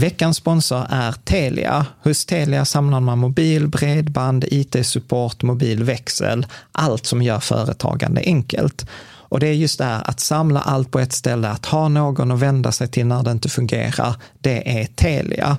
Veckans sponsor är Telia. Hos Telia samlar man mobil, bredband, IT-support, mobilväxel, allt som gör företagande enkelt. Och det är just det här att samla allt på ett ställe, att ha någon att vända sig till när det inte fungerar, det är Telia.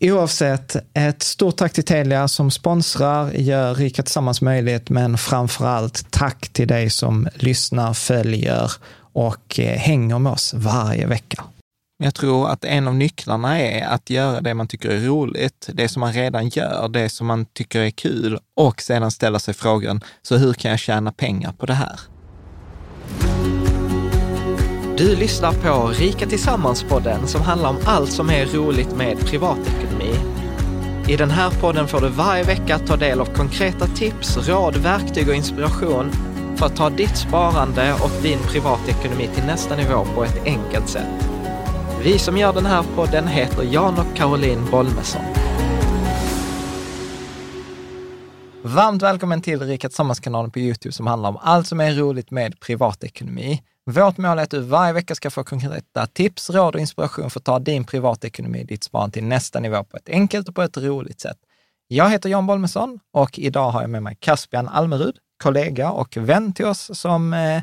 Oavsett, ett stort tack till Telia som sponsrar, gör Rika Tillsammans möjligt, men framför allt tack till dig som lyssnar, följer och eh, hänger med oss varje vecka. Jag tror att en av nycklarna är att göra det man tycker är roligt, det som man redan gör, det som man tycker är kul och sedan ställa sig frågan, så hur kan jag tjäna pengar på det här? Du lyssnar på Rika Tillsammans-podden som handlar om allt som är roligt med privatekonomi. I den här podden får du varje vecka ta del av konkreta tips, råd, verktyg och inspiration för att ta ditt sparande och din privatekonomi till nästa nivå på ett enkelt sätt. Vi som gör den här podden heter Jan och Caroline Bolmesson. Varmt välkommen till Rika Tillsammans-kanalen på Youtube som handlar om allt som är roligt med privatekonomi. Vårt mål är att du varje vecka ska få konkreta tips, råd och inspiration för att ta din privatekonomi, ditt sparande till nästa nivå på ett enkelt och på ett roligt sätt. Jag heter Jan Bolmesson och idag har jag med mig Caspian Almerud, kollega och vän till oss som eh,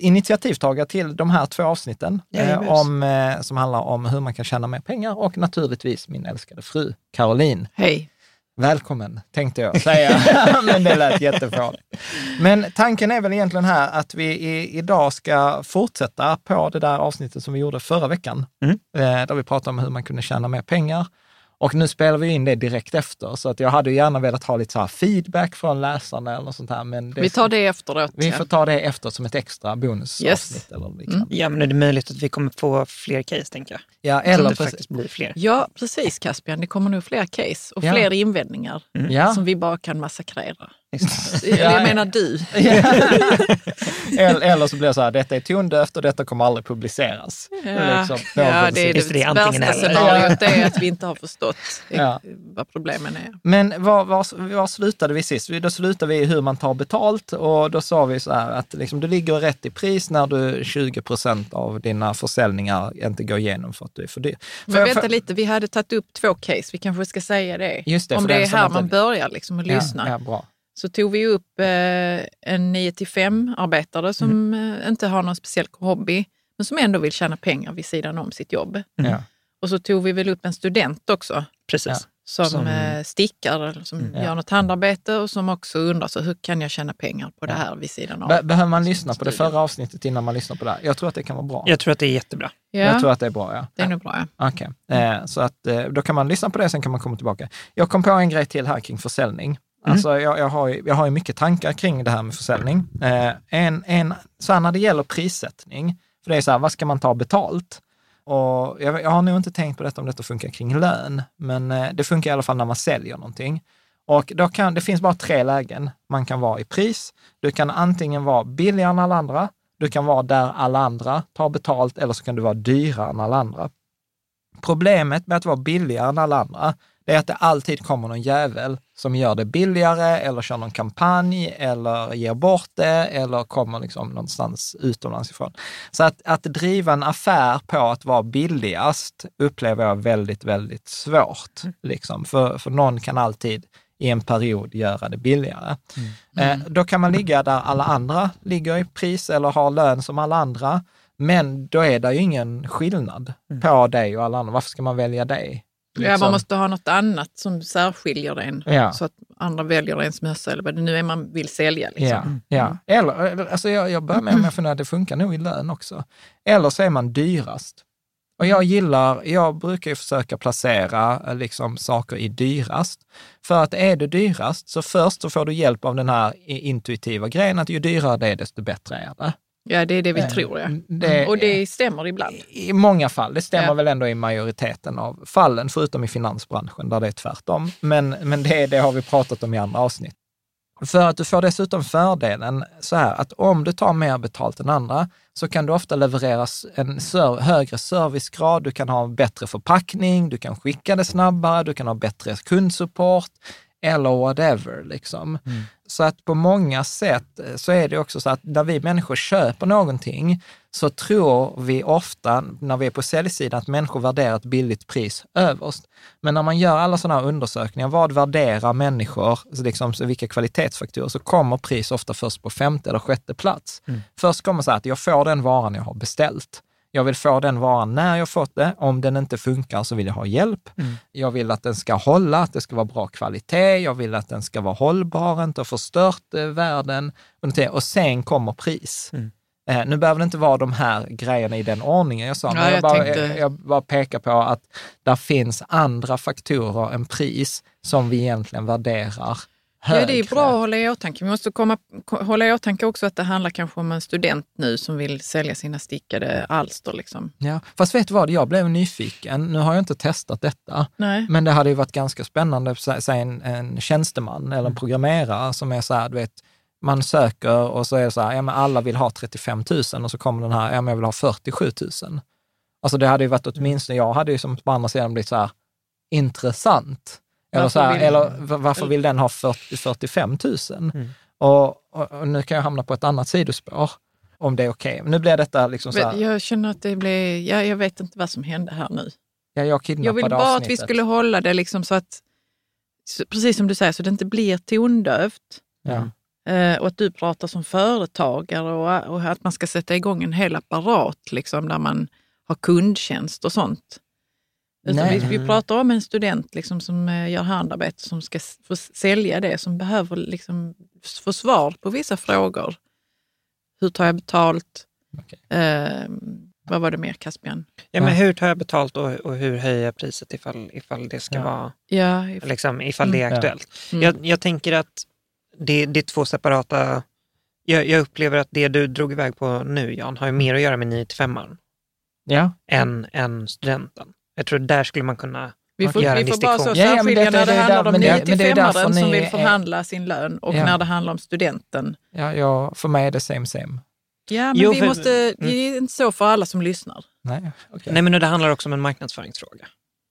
initiativtagare till de här två avsnitten eh, om, eh, som handlar om hur man kan tjäna mer pengar och naturligtvis min älskade fru Caroline. Hej! Välkommen, tänkte jag säga, men det lät jättefånigt. Men tanken är väl egentligen här att vi i, idag ska fortsätta på det där avsnittet som vi gjorde förra veckan, mm. eh, där vi pratade om hur man kunde tjäna mer pengar. Och nu spelar vi in det direkt efter, så att jag hade gärna velat ha lite så feedback från läsarna eller något sånt här. Men det, vi tar det efteråt. Vi får ta det efter som ett extra bonusavsnitt. Yes. Eller. Mm. Ja, men är det möjligt att vi kommer få fler case, tänker jag? Ja, eller det precis. blir fler. Ja, precis Caspian. Det kommer nog fler case och ja. fler invändningar mm. som vi bara kan massakrera. Jag menar du. eller, så blir det så här, detta är tondövt och detta kommer aldrig publiceras. Ja, Liksom, ja det är det, värsta scenariot är att vi inte har förstått Ja. vad problemen är. Men var, var, var slutade vi sist? Då slutade vi i hur man tar betalt och då sa vi så här att liksom, du ligger rätt i pris när du 20 procent av dina försäljningar inte går igenom för att du är för dyr. Men För- vänta för- lite, vi hade tagit upp två case, vi kanske ska säga det. Just det, Om det är här inte- man börjar liksom att lyssna. Ja, ja, bra. Så tog vi upp eh, en 9 till 5-arbetare som Mm. eh, inte har någon speciell hobby, men som ändå vill tjäna pengar vid sidan om sitt jobb. Ja. Och så tog vi väl upp en student också Precis. Som, Som- eh, stickar, eller som Mm. gör något handarbete och som också undrar så hur kan jag tjäna pengar på det här vid sidan av. Be- behöver man lyssna på det förra avsnittet innan man lyssnar på det här? Jag tror att det kan vara bra. Jag tror att det är jättebra. Ja, Jag tror att det är bra, ja. det är nog bra. Ja. Okej, eh, så att eh, då kan man lyssna på det, sen kan man komma tillbaka. Jag kom på en grej till här kring försäljning. Mm. Alltså jag, jag, har ju, jag har ju mycket tankar kring det här med försäljning. Eh, en, en, så här när det gäller prissättning, för det är så här, vad ska man ta betalt? Och jag, jag har nog inte tänkt på detta om detta funkar kring lön, men eh, det funkar i alla fall när man säljer någonting. Och då kan, det finns bara tre lägen man kan vara i pris. Du kan antingen vara billigare än alla andra, du kan vara där alla andra tar betalt eller så kan du vara dyrare än alla andra. Problemet med att vara billigare än alla andra, det är att det alltid kommer någon jävel som gör det billigare eller kör någon kampanj eller ger bort det eller kommer liksom någonstans utomlands ifrån. Så att, att driva en affär på att vara billigast upplever jag väldigt, väldigt svårt. Liksom. För, för någon kan alltid i en period göra det billigare. Eh, då kan man ligga där alla andra ligger i pris eller har lön som alla andra. Men då är det ju ingen skillnad på dig och alla andra. Varför ska man välja dig? Ja, Liksom. man måste ha något annat som särskiljer en Ja. så att andra väljer ens mössa eller vad det nu är man vill sälja. Liksom. Ja, ja. Eller, alltså jag, jag börjar med att det funkar nog i lön också. Eller så är man dyrast. Och jag gillar, jag brukar ju försöka placera eh, liksom, saker i dyrast. För att är det dyrast, så först så får du hjälp av den här intuitiva grejen att ju dyrare det är, desto bättre är det. Ja, det är det vi Eh, tror. Ja. det- Och det stämmer ibland. I många fall, det stämmer Ja. väl ändå i majoriteten av fallen, förutom i finansbranschen där det är tvärtom. Men, men det, det har vi pratat om i andra avsnitt. För att du får dessutom fördelen så här att om du tar mer betalt än andra så kan du ofta levereras en ser- högre servicegrad, du kan ha en bättre förpackning, du kan skicka det snabbare, du kan ha bättre kundsupport eller whatever. Liksom. Så att på många sätt eh, så är det också så att när vi människor köper någonting så tror vi ofta när vi är på säljsidan att människor värderar ett billigt pris överst. Men när man gör alla sådana här undersökningar, vad värderar människor, så liksom, så vilka kvalitetsfaktorer, så kommer pris ofta först på femte eller sjätte plats. Först kommer så här att jag får den varan jag har beställt. Jag vill få den varan när jag fått det. Om den inte funkar så vill jag ha hjälp. Jag vill att den ska hålla, att det ska vara bra kvalitet. Jag vill att den ska vara hållbar, inte ha förstört eh, världen. Och sen kommer pris. Eh, nu behöver det inte vara de här grejerna i den ordningen jag sa, men Ja, jag, jag bara, tänkte- jag, jag bara pekar på att där finns andra faktorer än pris som vi egentligen värderar Ja, det är bra att hålla i åtanke. Vi måste komma, ko- hålla i åtanke också att det handlar kanske om en student nu som vill sälja sina stickade alster. Liksom. Ja, fast vet du vad, jag blev nyfiken. Nu har jag inte testat detta, Nej. men det hade ju varit ganska spännande, sä- säg en, en tjänsteman eller en programmerare som är så här, du vet, man söker och så är det så här, ja men alla vill ha 35 000 och så kommer den här, ja men jag vill ha 47 000. Alltså det hade ju varit åtminstone, jag hade ju som på andra sidan blivit så här, intressant. Eller, Varför så här, vill- eller varför vill den ha 40, 45 000? Mm. Och, och, och nu kan jag hamna på ett annat sidospår, om det är okej. Men Nu blir detta liksom så här, Jag känner att det blev, ja, jag vet inte vad som hände här nu. ja, jag Jag vill bara att vi avsnittet. skulle hålla det liksom så att, så, precis som du säger, så det inte blir tondövt. Ja. Eh, och att du pratar som företagare och, och att man ska sätta igång en hel apparat liksom, där man har kundtjänst och sånt. Utan vi, vi pratar om en student liksom, som eh, gör handarbete som ska sälja det, som behöver liksom, få svar på vissa frågor. Hur tar jag betalt? Okej. Eh, vad var det mer, Caspian? Ja, men hur tar jag betalt och, och hur höjer jag priset ifall, ifall det ska Ja. vara, Ja, liksom, ifall det är Mm. aktuellt? Mm. Jag, jag tänker att det, det är två separata... Jag, jag upplever att det du drog iväg på nu, Jan, har ju mer att göra med 9 till 5 Ja, än, än studenten. Jag tror där skulle man kunna Vi får, Göra en vi får bara så distinktion. Ja, ja, särskilja det- när det det är handlar om men det- men det är 95 därför som ni vill är- förhandla sin lön och Ja. när det handlar om studenten. Ja, jag, för mig är det same same. Ja, men Jo, vi för- måste, det är inte så för alla som lyssnar. Nej, okej. Nej, men det handlar också om en marknadsföringsfråga.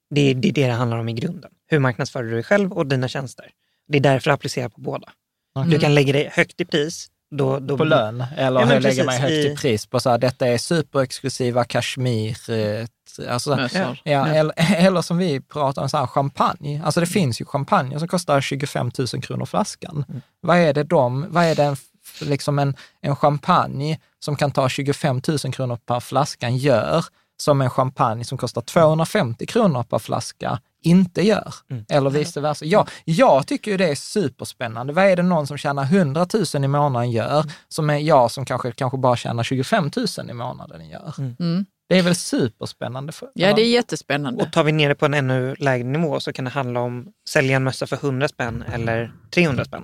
Det är, det är det det handlar om i grunden. Hur marknadsför du dig själv och dina tjänster? Det är därför jag applicerar på båda. Okej. Du kan lägga dig högt i pris. Då, då, På lön, eller Ja, lägger mig högt i i- pris på så här, detta är superexklusiva kashmir, eh, alltså, Mössor. Ja, eller, eller som vi pratar om, så här, champagne. Alltså det finns ju champagne som kostar 25 000 kronor flaskan. Mm. Vad är det de, vad är det en, liksom en, en champagne som kan ta 25 000 kronor per flaskan gör, som en champagne som kostar 250 kronor per flaska inte gör. Mm. Eller vice versa. Ja, jag tycker ju det är superspännande. Vad är det någon som tjänar 100 000 i månaden gör, Mm. som är jag som kanske, kanske bara tjänar 25 000 i månaden gör? Mm. Det är väl superspännande? För, Ja, det är jättespännande. Och tar vi ner det på en ännu lägre nivå så kan det handla om sälja en mössa för 100 spänn eller 300 spänn.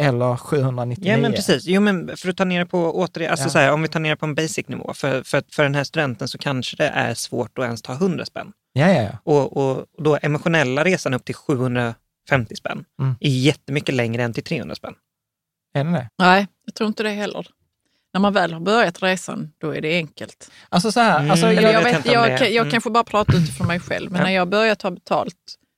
Eller 799. Ja, men precis. Jo, men för att ta ner på, återigen, alltså Ja. så här, om vi tar ner på en basic nivå, för, för, för den här studenten så kanske det är svårt att ens ta 100 spänn. Ja, ja, ja. Och, och, då emotionella resan upp till 750 spänn Mm. är jättemycket längre än till 300 spänn. Är det det? Nej, jag tror inte det heller. När man väl har börjat resan, då är det enkelt. Alltså så här, Mm. alltså, Eller Eller jag, jag, vet jag, kan- jag mm. kanske bara prata utifrån mig själv, men Ja. när jag började ta betalt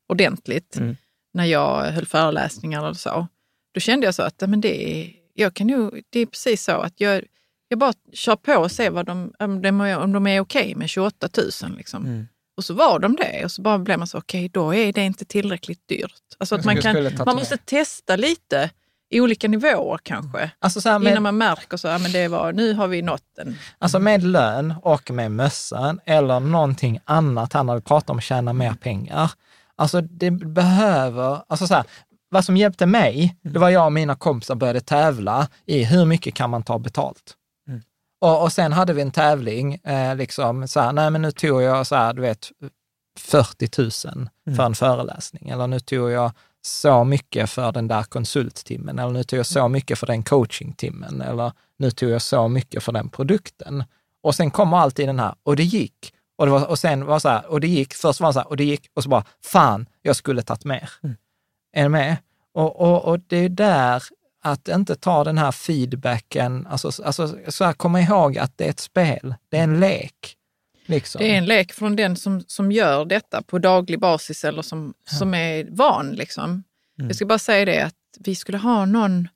ordentligt, Mm. när jag höll föreläsningar eller så, då kände jag så att men det, är, jag kan nog, det är precis så att jag, jag bara kör på och ser vad de, om de om de är okej med 28 000. Liksom. Mm. Och så var de det och så bara blev man så, okej då är det inte tillräckligt dyrt. Alltså att man, kan, man med. måste testa lite i olika nivåer kanske. alltså, så här, Innan med, man märker så, ja, men det var, nu har vi nått en... alltså med lön och med mössan eller någonting annat här när vi pratar om att tjäna mer pengar. Alltså det behöver, alltså så här, vad som hjälpte mig, det var jag och mina kompisar började tävla i hur mycket kan man ta betalt. Mm. Och, och sen hade vi en tävling, eh, liksom så här, nej men nu tog jag så här, du vet, 40 000 för en föreläsning. Eller nu tog jag så mycket för den där konsulttimmen. Eller nu tog jag så mycket för den coachingtimmen. Eller nu tog jag så mycket för den produkten. Och sen kommer alltid den här, och det gick. Och, det var, och sen var så här, och det gick. Först var det så här, och det gick. Och så bara, fan, jag skulle tagit mer. Mm. Är du med? Och, och, och det är där att inte ta den här feedbacken, alltså, alltså så här, komma ihåg att det är ett spel, det är en lek. Liksom. Det är en lek från den som, som gör detta på daglig basis eller som, som är van. Liksom. Mm. Jag ska bara säga det att vi skulle ha någon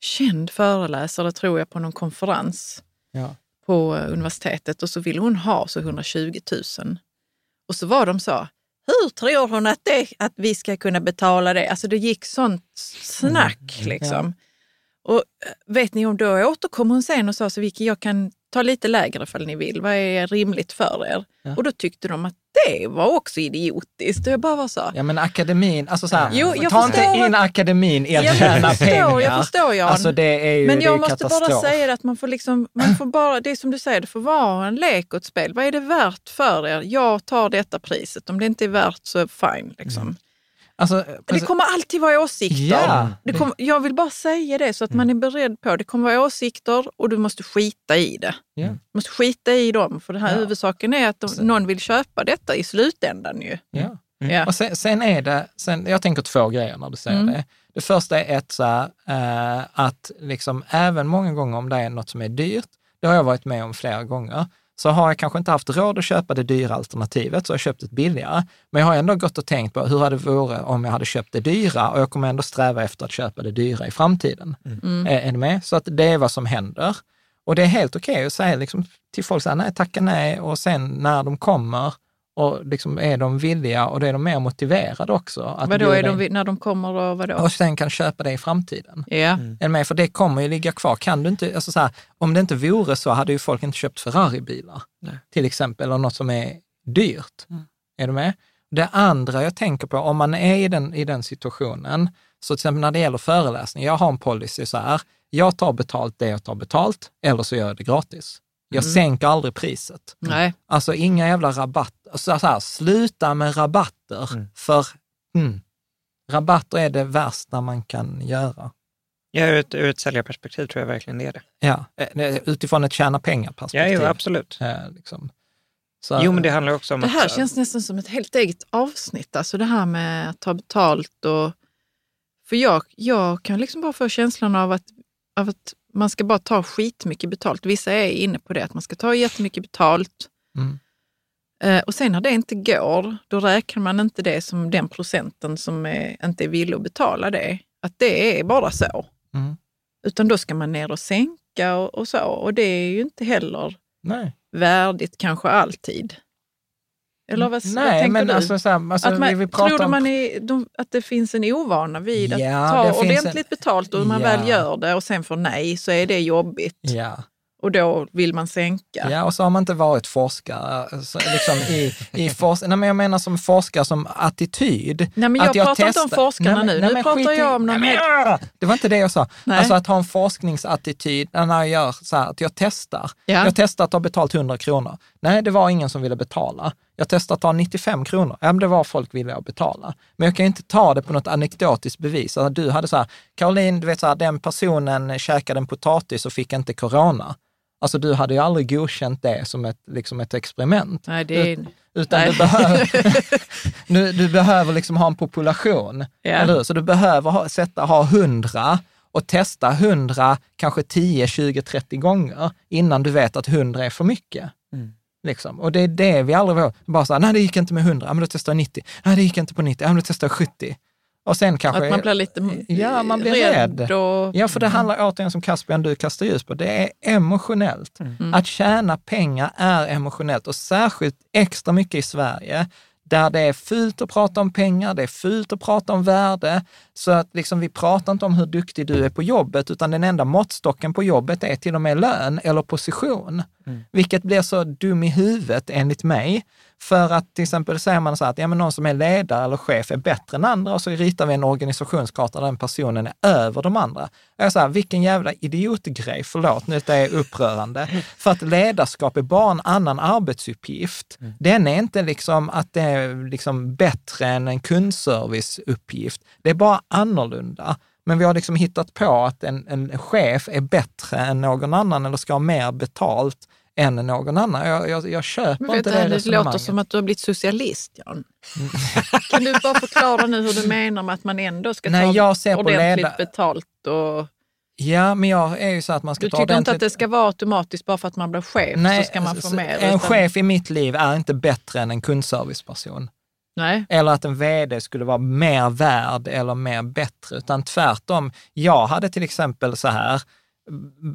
känd föreläsare, tror jag, på någon konferens Ja. på eh, universitetet och så ville hon ha så 120 000. Och så var de så, hur tror hon att, det, att vi ska kunna betala det? Alltså det gick sånt snack liksom. Och eh, vet ni om då återkom hon sen och sa så Vicky, jag kan ta lite lägre ifall ni vill. Vad är rimligt för er? Ja. Och då tyckte de att det var också idiotiskt. Och jag bara var så, Ja men akademin, alltså så här, Jo, jag ta inte in akademin i att Ja, tjäna jag förstår, pengar. jag förstår, Jan. Alltså det är ju Men jag måste katastrof. bara säga att man får liksom, man får bara, det är som du säger, det får vara en lek och ett spel. Vad är det värt för er? Jag tar detta priset. Om det inte är värt så fine. Liksom. Alltså, Det kommer alltid vara åsikter. Ja, det kommer, jag vill bara säga det så att man är beredd på det. kommer vara åsikter och du måste skita i det. Ja. Du måste skita i dem. För den här Ja. huvudsaken är att de, någon vill köpa detta i slutändan ju. Ja. Ja. Och sen, sen är det, sen, jag tänker två grejer när du säger Mm. det. Det första är ett så här, eh, att liksom även många gånger om det är något som är dyrt, det har jag varit med om flera gånger, så har jag kanske inte haft råd att köpa det dyra alternativet, så jag har köpt ett billigare. Men jag har ändå gått och tänkt på hur hade det varit om jag hade köpt det dyra och jag kommer ändå sträva efter att köpa det dyra i framtiden. Mm. Är, är ni med? Så att det är vad som händer. Och det är helt okej att säga liksom till folk så här, nej, tacka nej. Och sen när de kommer och liksom är de villiga och då är de mer motiverade också. Att Vadå, är de, in. när de kommer och vadå? Och sen kan köpa det i framtiden. Ja. Du med? För det kommer ju ligga kvar. Kan du inte, alltså så här, om det inte vore så hade ju folk inte köpt Ferrari-bilar, till exempel, eller något som är dyrt. Mm. Är du med? Det andra jag tänker på, om man är i den, i den situationen, så till exempel när det gäller föreläsning, jag har en policy så här, jag tar betalt det jag tar betalt, eller så gör jag det gratis. Jag Mm. sänker aldrig priset. Nej. Alltså inga jävla rabatter. Så så här, sluta med rabatter, Mm. för mm, rabatter är det värsta man kan göra. Ja, ur ett, ur ett säljarperspektiv tror jag verkligen det är det. Ja, eh, utifrån ett tjäna Ja, pengar-perspektiv. jo, absolut. Eh, liksom. Så, Jo, men det handlar också om Det här att... känns nästan som ett helt eget avsnitt, alltså det här med att ta betalt och... För jag, jag kan liksom bara få känslan av att, av att man ska bara ta skitmycket betalt. Vissa är inne på det, att man ska ta jättemycket betalt. Mm. Eh, och sen när det inte går, då räknar man inte det som den procenten som är, inte är villig att betala det. Att det är bara så. Mm. Utan då ska man ner och sänka och, och så. Och det är ju inte heller Nej. värdigt kanske alltid. Eller vad, vad Nej, tänker men du? alltså, så här, alltså att man, vi, pratar tror du man är, de, att det finns en ovana vid att Ja, ta ordentligt en- betalt och man Ja. väl gör det och sen får nej så är det jobbigt Ja. och då vill man sänka. Ja, och så har man inte varit forskare. Så liksom i, i forsk... nej, men jag menar som forskare som attityd. Nej, men jag Att pratar inte om testar- forskarna Nej, nu. nej, Nu pratar jag om någon Nej, men- Det var inte det jag sa. Nej. Alltså att ha en forskningsattityd när jag gör så här, att jag testar. Ja. Jag testar att ta betalt 100 kronor. Nej, det var ingen som ville betala. Jag testade att ta 95 kronor. Ja, men det var folk villiga att betala. Men jag kan ju inte ta det på något anekdotiskt bevis. Alltså, du hade så här, Caroline, du vet så här, den personen käkade en potatis och fick inte corona. Alltså du hade ju aldrig godkänt det som ett, liksom ett experiment. Nej, det är, Utan Nej. du behöver, nu, du behöver liksom ha en population, Ja. eller hur? Så du behöver ha, sätta, ha 100 och testa 100, kanske 10, 20, 30 gånger innan du vet att 100 är för mycket. Mm. Liksom. Och det är det vi aldrig vågar. Bara så här, nej det gick inte med 100, ja, men då testar jag 90. Nej, det gick inte på 90, ja, men då testar jag 70. Och sen kanske... att man blir lite Ja, man blir rädd. Och, Ja, för det handlar återigen som Caspian du kastar ljus på, det är emotionellt. Mm. Att tjäna pengar är emotionellt och särskilt extra mycket i Sverige där det är fult att prata om pengar, det är fult att prata om värde. Så att liksom, vi pratar inte om hur duktig du är på jobbet, utan den enda måttstocken på jobbet är till och med lön eller position. Vilket blir så dum i huvudet enligt mig. För att till exempel säger man så här att ja, men någon som är ledare eller chef är bättre än andra och så ritar vi en organisationskarta där den personen är över de andra. Jag så här, vilken jävla idiotgrej, förlåt, nu det är upprörande. För att ledarskap är bara en annan arbetsuppgift. Den är inte liksom att det är liksom bättre än en kundserviceuppgift. Det är bara annorlunda. Men vi har liksom hittat på att en, en chef är bättre än någon annan eller ska ha mer betalt än någon annan. Jag, jag, jag köper vet inte du, det det låter resonemanget. som att du har blivit socialist, Jan. kan du bara förklara nu hur du menar med att man ändå ska Nej, ta jag ser på ordentligt leda- betalt? Och... Ja, men jag är ju så att man ska Du ta tycker inte ordentligt- att det ska vara automatiskt bara för att man blir chef så ska man få mer? En utan- chef i mitt liv är inte bättre än en kundserviceperson. Nej. Eller att en vd skulle vara mer värd eller mer bättre, utan tvärtom. Jag hade till exempel så här,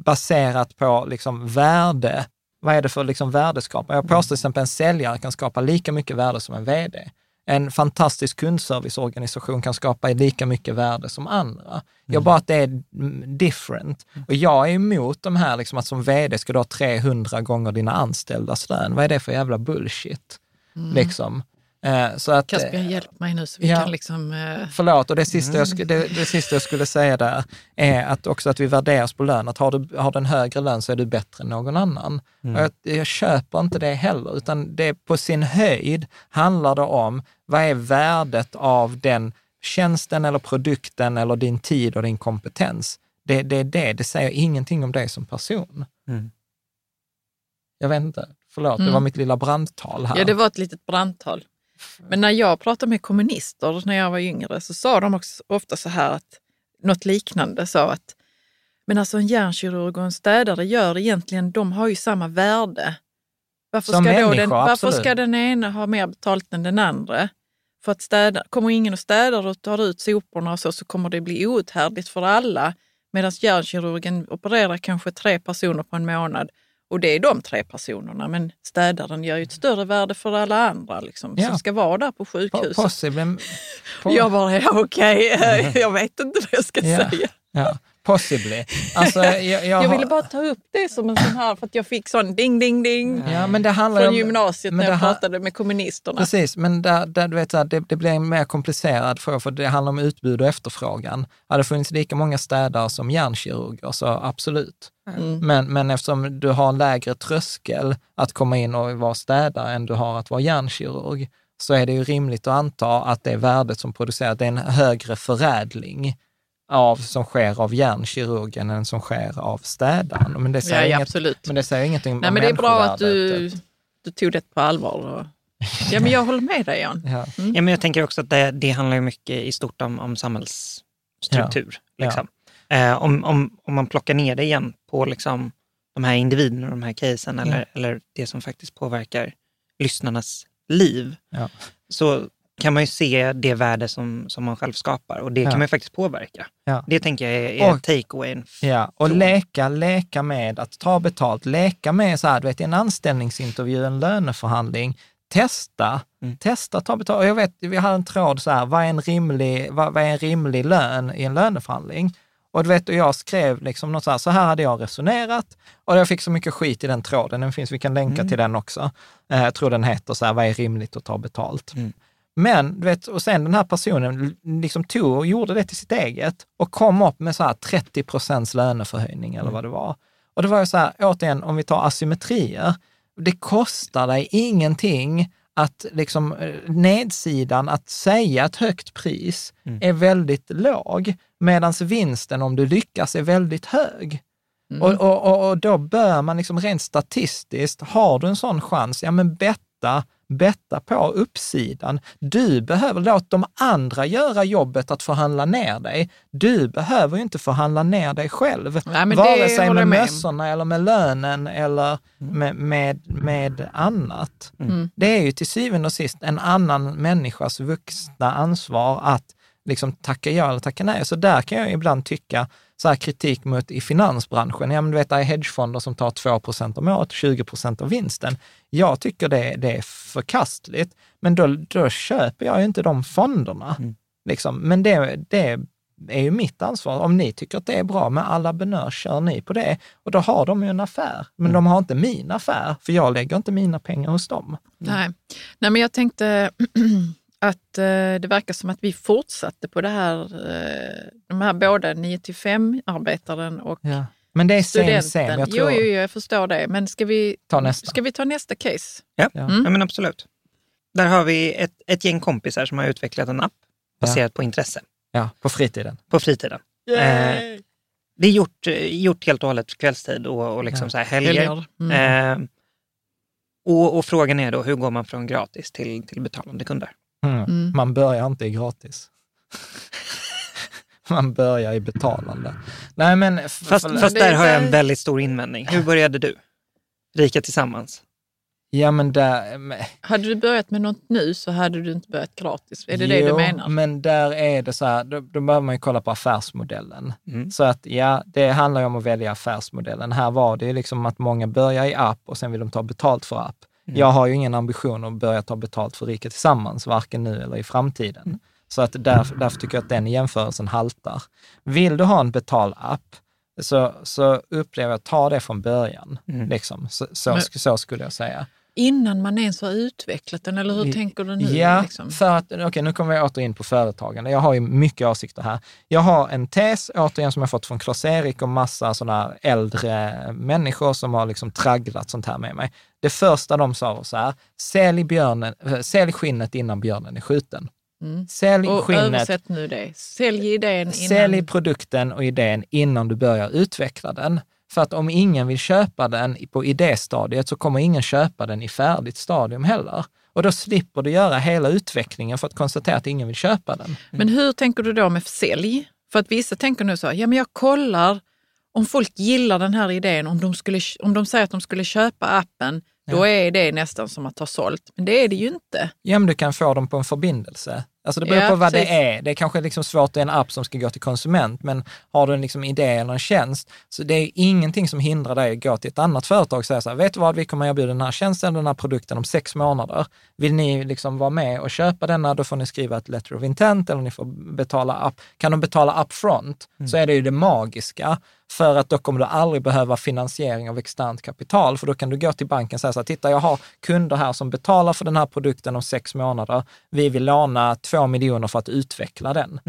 baserat på liksom värde, vad är det för liksom värdeskapare? Jag påstår till exempel en säljare kan skapa lika mycket värde som en vd. En fantastisk kundserviceorganisation kan skapa lika mycket värde som andra. Jag bara att det är mm, different. Och jag är emot de här, liksom att som vd ska du ha 300 gånger dina anställdas lön. Vad är det för jävla bullshit? Liksom. Eh, så att, Caspian, hjälp mig nu så vi ja. kan liksom... Eh, Förlåt, och det sista, jag, sk- det, det sista jag skulle säga där är att också att vi värderas på lön. Att har du, har du en högre lön så är du bättre än någon annan. Och jag, jag köper inte det heller, utan det på sin höjd handlar det om vad är värdet av den tjänsten eller produkten eller din tid och din kompetens. Det, det är det, det säger ingenting om dig som person. Mm. Jag vet inte, förlåt, det Mm. var mitt lilla brandtal här. ja, det var ett litet brandtal. Men när jag pratade med kommunister när jag var yngre så sa de också ofta så här att något liknande sa att men alltså en hjärnkirurg och en städare gör egentligen, de har ju samma värde. Varför, Som ska, då människor, den, varför absolut. ska den ena ha mer betalt än den andra? För att städa, kommer ingen och städar och tar ut soporna och så, så kommer det bli outhärdligt för alla. Medan hjärnkirurgen opererar kanske tre personer på en månad och det är de tre personerna. Men städaren gör ju ett större värde för alla andra liksom, Ja. som ska vara där på sjukhuset. Possible, po- Jag bara, ja, okej, jag vet inte vad jag ska Ja. säga. Ja, possibly. Alltså, jag, jag, Jag ville bara ta upp det som en sån här, för att jag fick sån ding, ding, ding Ja, men det handlar från om... gymnasiet men när jag pratade med kommunisterna. Precis, men där, där, du vet, så här, det, det blir en mer komplicerad fråga, för det handlar om utbud och efterfrågan. Hade det funnits lika många städare som hjärnkirurger, så absolut. Mm. Men, men eftersom du har en lägre tröskel att komma in och vara städare än du har att vara hjärnkirurg, så är det ju rimligt att anta att det värdet som produceras, det är en högre förädling av, som sker av hjärnkirurgen än som sker av städaren. Men det säger, Ja, ja, inget, absolut. men det säger ingenting Nej, om men det är bra att du... du tog det på allvar. Ja, men jag håller med dig Jan. Ja. Ja, men jag tänker också att det, det handlar mycket i stort om, om samhällsstruktur. Ja. Liksom. Eh, om, om, om man plockar ner det igen på liksom, de här individerna och de här casen eller, Ja. eller det som faktiskt påverkar lyssnarnas liv, Ja. så kan man ju se det värde som, som man själv skapar och det Ja. kan man ju faktiskt påverka. Ja. Det tänker jag är, är take-awayen. Ja, och leka, leka med att ta betalt, leka med så här, du vet, en anställningsintervju, en löneförhandling, testa, Mm. testa ta betalt. Jag vet, vi har en tråd så här, vad är en rimlig, vad, vad är en rimlig lön i en löneförhandling? Och du vet, och jag skrev liksom något så här, så här hade jag resonerat och jag fick så mycket skit i den tråden, den finns, vi kan länka Mm. till den också. Eh, Jag tror den heter så här, vad är rimligt att ta betalt? Mm. Men, du vet, och sen den här personen liksom tog och gjorde det till sitt eget och kom upp med så här 30 procents löneförhöjning eller vad det var. Och det var ju så här, återigen, om vi tar asymmetrier, det kostar dig ingenting att liksom eh, nedsidan, att säga ett högt pris Mm. är väldigt låg, medan vinsten om du lyckas är väldigt hög. Mm. Och, och, och, då bör man liksom rent statistiskt, har du en sån chans, ja men betta, betta på uppsidan. Du behöver låta de andra göra jobbet att förhandla ner dig. Du behöver ju inte förhandla ner dig själv. Nej, Vare sig med med mössorna eller med lönen eller med, med, med annat. Mm. Det är ju till syvende och sist en annan människas vuxna ansvar att liksom tacka ja eller tacka nej. Så där kan jag ibland tycka så här kritik mot i finansbranschen. Ja, men du vet, det är hedgefonder som tar 2 om året, 20% av vinsten. Jag tycker det, det är förkastligt, men då, då köper jag ju inte de fonderna. Mm. Liksom. Men det, det är ju mitt ansvar. Om ni tycker att det är bra med alla benör, kör ni på det. Och då har de ju en affär. Men Mm. de har inte min affär, för jag lägger inte mina pengar hos dem. Nej. Nej, men jag tänkte att eh, det verkar som att vi fortsatte på det här, eh, de här båda 9 till 5-arbetaren och Ja. Men det är studenten. same. Jag Jo, tror, jo, jo, jag förstår det. Men ska vi Ta nästa. Ska vi ta nästa case? Ja, Ja. Mm. ja men absolut. Där har vi ett, ett gäng kompisar som har utvecklat en app baserat på intresse Ja, på fritiden. på fritiden. Eh, det är gjort, gjort helt och hållet kvällstid och, och liksom Ja. så här helger. Helger. Mm. Eh, och, och frågan är då, hur går man från gratis till, till betalande kunder? Mm. Mm. Man börjar inte i gratis. Man börjar i betalande. Nej, men... Fast, fast där har jag en väldigt stor invändning. Hur började du? Rika tillsammans? Ja, men där... men- Hade du börjat med något nu så hade du inte börjat gratis. Är det det du Jo, menar? men där är det så här, då, då behöver man ju kolla på affärsmodellen. Mm. Så att ja, det handlar ju om att välja affärsmodellen. Här var det ju liksom att många börjar i app och sen vill de ta betalt för app. Mm. Jag har ju ingen ambition att börja ta betalt för Rika Tillsammans, varken nu eller i framtiden. Mm. Så att därför, därför tycker jag att den jämförelsen haltar. Vill du ha en betalapp, så, så upplever jag, ta det från början. Mm. Liksom. Så, så, Men- så skulle jag säga. Innan man ens har utvecklat den, eller hur tänker du nu? Ja, liksom? för att, okej nu kommer vi åter in på företagande. Jag har ju mycket åsikter här. Jag har en tes, återigen som jag fått från Klas-Erik och massa sådana äldre människor som har liksom tragglat sånt här med mig. Det första de sa var så här, sälj, björnen, äh, sälj skinnet innan björnen är skjuten. Mm. Sälj Och skinnet, översätt nu det. Sälj idén innan... sälj produkten och idén innan du börjar utveckla den. För att om ingen vill köpa den på idéstadiet så kommer ingen köpa den i färdigt stadium heller. Och då slipper du göra hela utvecklingen för att konstatera att ingen vill köpa den. Men hur tänker du då med sälj? För att vissa tänker nu så här, ja men jag kollar om folk gillar den här idén, om de, skulle, om de säger att de skulle köpa appen, då är det nästan som att ha sålt. Men det är det ju inte. Ja, men du kan få dem på en förbindelse. Alltså det beror Ja, på vad precis. det är. Det är kanske liksom svårt i en app som ska gå till konsument, men har du en liksom idé eller en tjänst, så det är ingenting som hindrar dig att gå till ett annat företag och säga så här, vet du vad, vi kommer erbjuda den här tjänsten eller den här produkten om sex månader. Vill ni liksom vara med och köpa denna, då får ni skriva ett letter of intent eller ni får betala up. Kan de betala upfront så är det ju det magiska, för att då kommer du aldrig behöva finansiering av externt kapital, för då kan du gå till banken och säga så här, titta jag har kunder här som betalar för den här produkten om sex månader. Vi vill låna två miljoner för att utveckla den.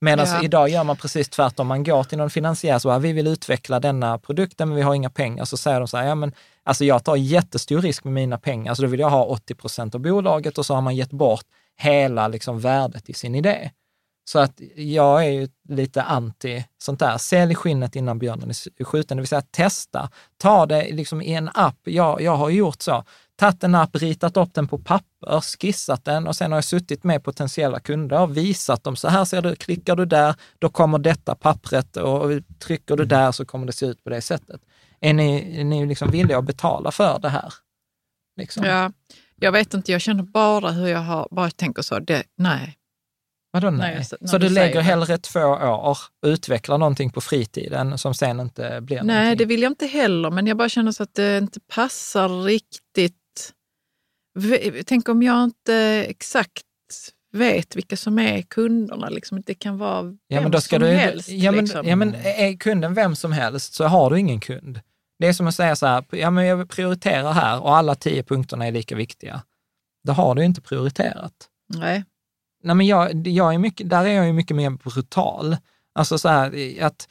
Medan Ja. idag gör man precis tvärtom. Man går till någon finansiär och säger, vi vill utveckla denna produkten, men vi har inga pengar. Så säger de så här, ja men alltså jag tar jättestor risk med mina pengar, så då vill jag ha 80 procent av bolaget och så har man gett bort hela liksom värdet i sin idé. Så att jag är ju lite anti sånt där. Sälj skinnet innan björnen är skjuten, det vill säga testa. Ta det liksom i en app. Jag, jag har gjort så. Tagit en app, ritat upp den på papper, skissat den och sen har jag suttit med potentiella kunder och visat dem, så här ser du, klickar du där, då kommer detta pappret och trycker du där så kommer det se ut på det sättet. Är ni, är ni liksom villiga att betala för det här? Liksom. Ja, jag vet inte, jag känner bara hur jag har, bara tänker så, det, nej. Vadå Nej, nej? så- du du lägger hellre två år och utvecklar någonting på fritiden som sen inte blir Nej, någonting? det vill jag inte heller, men jag bara känner så att det inte passar riktigt. Tänk om jag inte exakt vet vilka som är kunderna. Liksom. Det kan vara vem Ja, men då ska som du, helst. ja, men, liksom. ja, men är kunden vem som helst så har du ingen kund. Det är som att säga så här, ja, men jag prioriterar här och alla tio punkterna är lika viktiga. Då har du inte prioriterat. Nej. Nej, men jag, jag är mycket, där är jag ju mycket mer brutal. Alltså så här, att,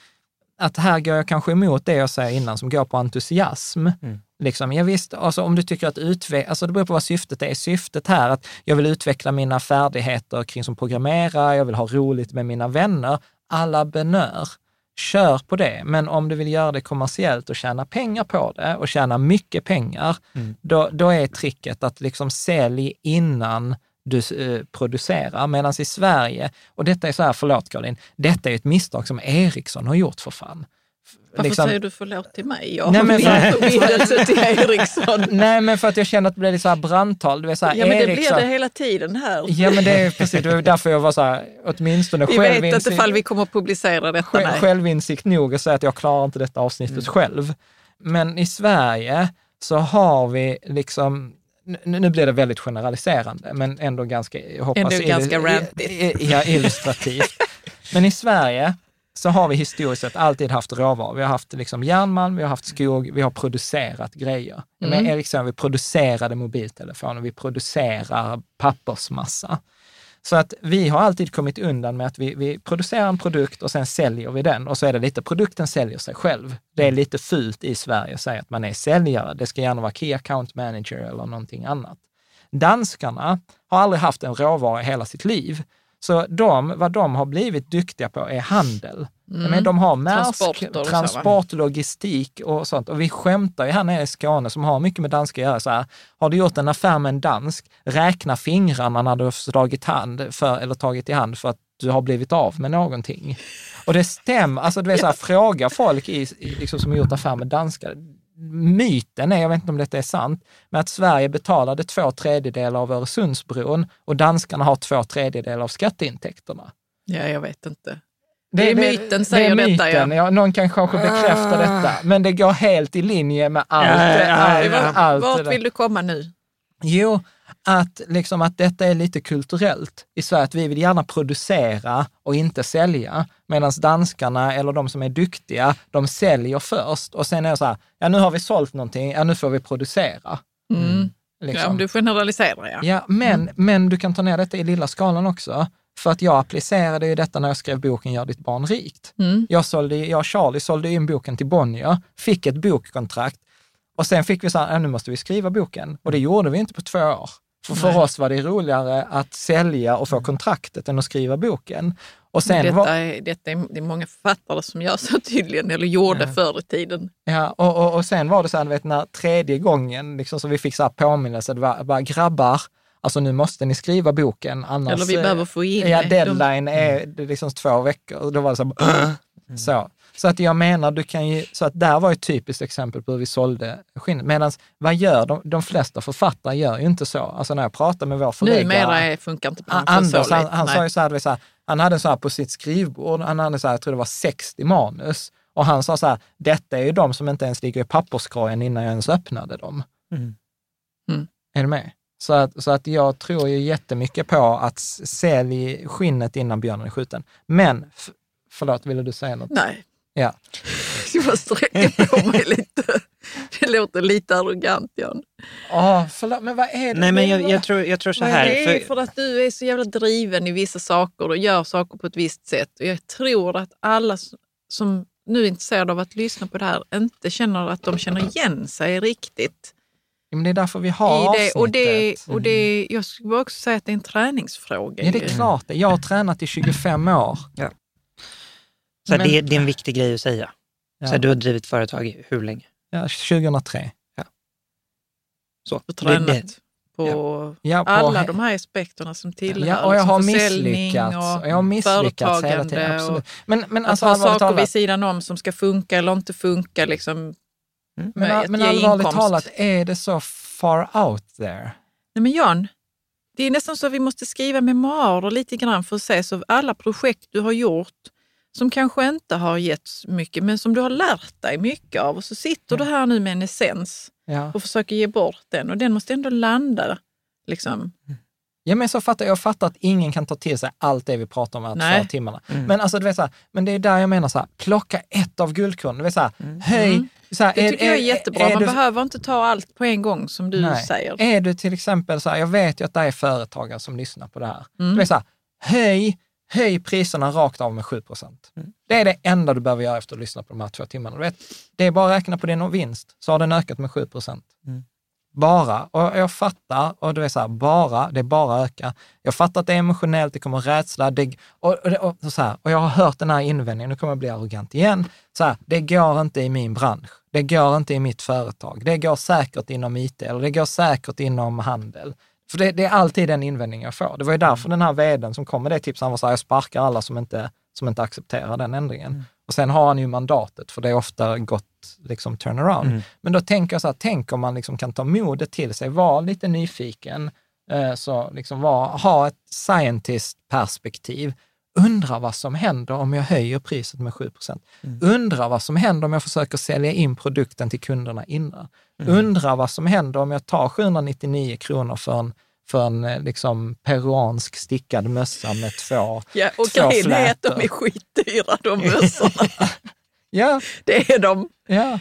att här går jag kanske emot det jag säger innan som går på entusiasm. Mm. Liksom, jag visst, alltså om du tycker att utveckla, alltså det beror på vad syftet är. Syftet här att jag vill utveckla mina färdigheter kring som programmerare, jag vill ha roligt med mina vänner. Alla benör. Kör på det, men om du vill göra det kommersiellt och tjäna pengar på det och tjäna mycket pengar, Mm. då, då är tricket att liksom sälj innan du eh, producerar. Medan i Sverige, och detta är så här, förlåt Caroline, detta är ett misstag som Ericsson har gjort för fan. Varför Liksom- säger du förlåt till mig? Jag Nej, har men- min förbindelse till Ericsson. Nej, men för att jag känner att det blir lite så här brandtal. Du vet, så här, Ja, men det blir Ericsson, det hela tiden här. Ja, men det är precis, det var därför jag var så här, åtminstone Vi vet inte självinsikt, ifall vi kommer att publicera detta. själv, självinsikt nog att säga att jag klarar inte detta avsnittet själv. Men i Sverige så har vi liksom, nu, blir det väldigt generaliserande, men ändå ganska, jag hoppas, Ändå ganska illu- rantigt. i- i- ja, illustrativt. men i Sverige så har vi historiskt sett alltid haft råvaror. Vi har haft liksom järnmalm, vi har haft skog, vi har producerat grejer. Mm. Med Ericsson, vi producerade mobiltelefoner, vi producerar pappersmassa. Så att vi har alltid kommit undan med att vi, vi producerar en produkt och sen säljer vi den och så är det lite, produkten säljer sig själv. Det är lite fult i Sverige att säga att man är säljare. Det ska gärna vara Key Account Manager eller någonting annat. Danskarna har aldrig haft en råvara i hela sitt liv. Så de, vad de har blivit duktiga på är handel. Men de har Maersk, Mm. Transporter och så, va? transport, logistik och sånt. Och vi skämtar ju här nere i Skåne som har mycket med danska att göra. Så här, har du gjort en affär med en dansk, räkna fingrarna när du har slagit hand för, eller tagit i hand för att du har blivit av med någonting. Och det stämmer, alltså du vet så här, fråga folk i, i, liksom, som har gjort affär med danskar. Myten är, jag vet inte om detta är sant, men att Sverige betalade två tredjedelar av Öresundsbron och danskarna har två tredjedelar av skatteintäkterna. Ja, jag vet inte. Det är myten säger det är detta, ja. myten. ja. Någon kan kanske bekräfta detta, men det går helt i linje med allt. Ja, ja, ja, allt, ja. allt det Vart vill du komma nu? Jo, att, liksom att detta är lite kulturellt i Sverige, att vi vill gärna producera och inte sälja, medan danskarna eller de som är duktiga, de säljer först och sen är det så här, ja nu har vi sålt någonting, ja nu får vi producera. Mm. Ja, Liksom. om du generaliserar, ja. Ja, men, men du kan ta ner detta i lilla skalan också. För att jag applicerade ju detta när jag skrev boken Gör ditt barn rikt. Mm. Jag, sålde, jag och Charlie sålde in boken till Bonnier, fick ett bokkontrakt och sen fick vi så här, "Ja, nu måste vi skriva boken. Och det gjorde vi inte på två år. För, för oss var det roligare att sälja och få kontraktet än att skriva boken. Och sen detta var, är, detta är, det är många författare som gör så tydligen, eller gjorde Ja. förr i tiden. ja, och, och, och sen var det så här, vet, när tredje gången liksom, så vi fick så här påminnelse, det var bara grabbar, alltså nu måste ni skriva boken, annars... Eller vi eh, behöver få in Ja, det. deadline är det är liksom två veckor. Och då var det så, här, så. Så att jag menar, du kan ju, så att där var ett typiskt exempel på hur vi sålde skinn. Medan vad gör de, de flesta författare gör ju inte så. Alltså när jag pratar med vår förläggare. numera funkar inte branschen Anders, så han, han sa ju så här, så här, han hade så här på sitt skrivbord, han hade så här, jag tror det var 60 manus. Och han sa så här, detta är ju de som inte ens ligger i papperskorgen innan jag ens öppnade dem. Mm. Mm. Är du med? Så att, så att jag tror ju jättemycket på att sälj skinnet innan björnen är skjuten. Men, förlåt, ville du säga något? Nej, Ja. jag får sträcka på mig lite. Det låter lite arrogant, Jan. Åh, förlåt, men vad är det? Nej, men jag, jag, tror, jag tror så här. det är För, för att du är så jävla driven i vissa saker och gör saker på ett visst sätt. Och jag tror att alla som nu är intresserade av att lyssna på det här inte känner att de känner igen sig riktigt Ja, men det är därför vi har i det. Och, det, avsnittet. och det, jag skulle också säga att det är en träningsfråga. Ja, det är klart. Jag har tränat i 25 år. Så Men- det, det är en viktig grej att säga. Ja. Så här, du har drivit företag i hur länge? Ja, 2003. Så. och Det är det. tränat på Ja, på alla he- de här aspekterna som tillhör Ja, och jag har liksom försäljning misslyckats. och Och jag har misslyckats hela tiden. Absolut. Men, men att alltså ha allvarligt saker vid talat, sidan om som ska funka eller inte funka. Liksom, Mm. men, att men allvarligt inkomst. talat, är det så far out there? Nej men Jan, det är nästan så att vi måste skriva memoarer lite grann för att se så alla projekt du har gjort som kanske inte har gett mycket men som du har lärt dig mycket av och så sitter du här nu med en essens Ja. och försöker ge bort den och den måste ändå landa. Liksom. Ja, men så fattar, jag fattar att ingen kan ta till sig allt det vi pratar om här Nej. två timmarna. Mm. Men, alltså, du vet, så här, men det är där jag menar, så här, plocka ett av guldkornen. Du vet, så här, höj, Mm. så här, Det tycker jag är jättebra. Man du, behöver inte ta allt på en gång som du Nej. säger. Är du till exempel så här, jag vet ju att det är företagare som lyssnar på det här. Mm. Du vet, så här, höj, höj priserna rakt av med 7 procent. Mm. Det är det enda du behöver göra efter att lyssna på de här två timmarna. Du vet, det är bara att räkna på din vinst, så har den ökat med 7 procent. Mm. Bara, och jag fattar, och du är så här, bara, det är bara öka. Jag fattar att det är emotionellt, det kommer rädsla, det, och, och, och, och, så här, och jag har hört den här invändningen, nu kommer jag bli arrogant igen, så här, det går inte i min bransch, det går inte i mitt företag, det går säkert inom IT, eller det går säkert inom handel. För det, det är alltid den invändningen jag får. Det var ju därför den här vdn som kom med det tipset, han var så här, jag sparkar alla som inte, som inte accepterar den ändringen. Och sen har han ju mandatet, för det är ofta gott liksom turnaround. Mm. Men då tänker jag så här, tänk om man liksom kan ta modet till sig, vara lite nyfiken, eh, så liksom var, ha ett scientist-perspektiv. Undra vad som händer om jag höjer priset med 7 Mm. Undra vad som händer om jag försöker sälja in produkten till kunderna innan. Mm. Undra vad som händer om jag tar 799 kronor för en, för en eh, liksom, peruansk stickad mössa med två, Ja, och två grejen är att de är skitdyra de mössorna. Ja, det är de, ja,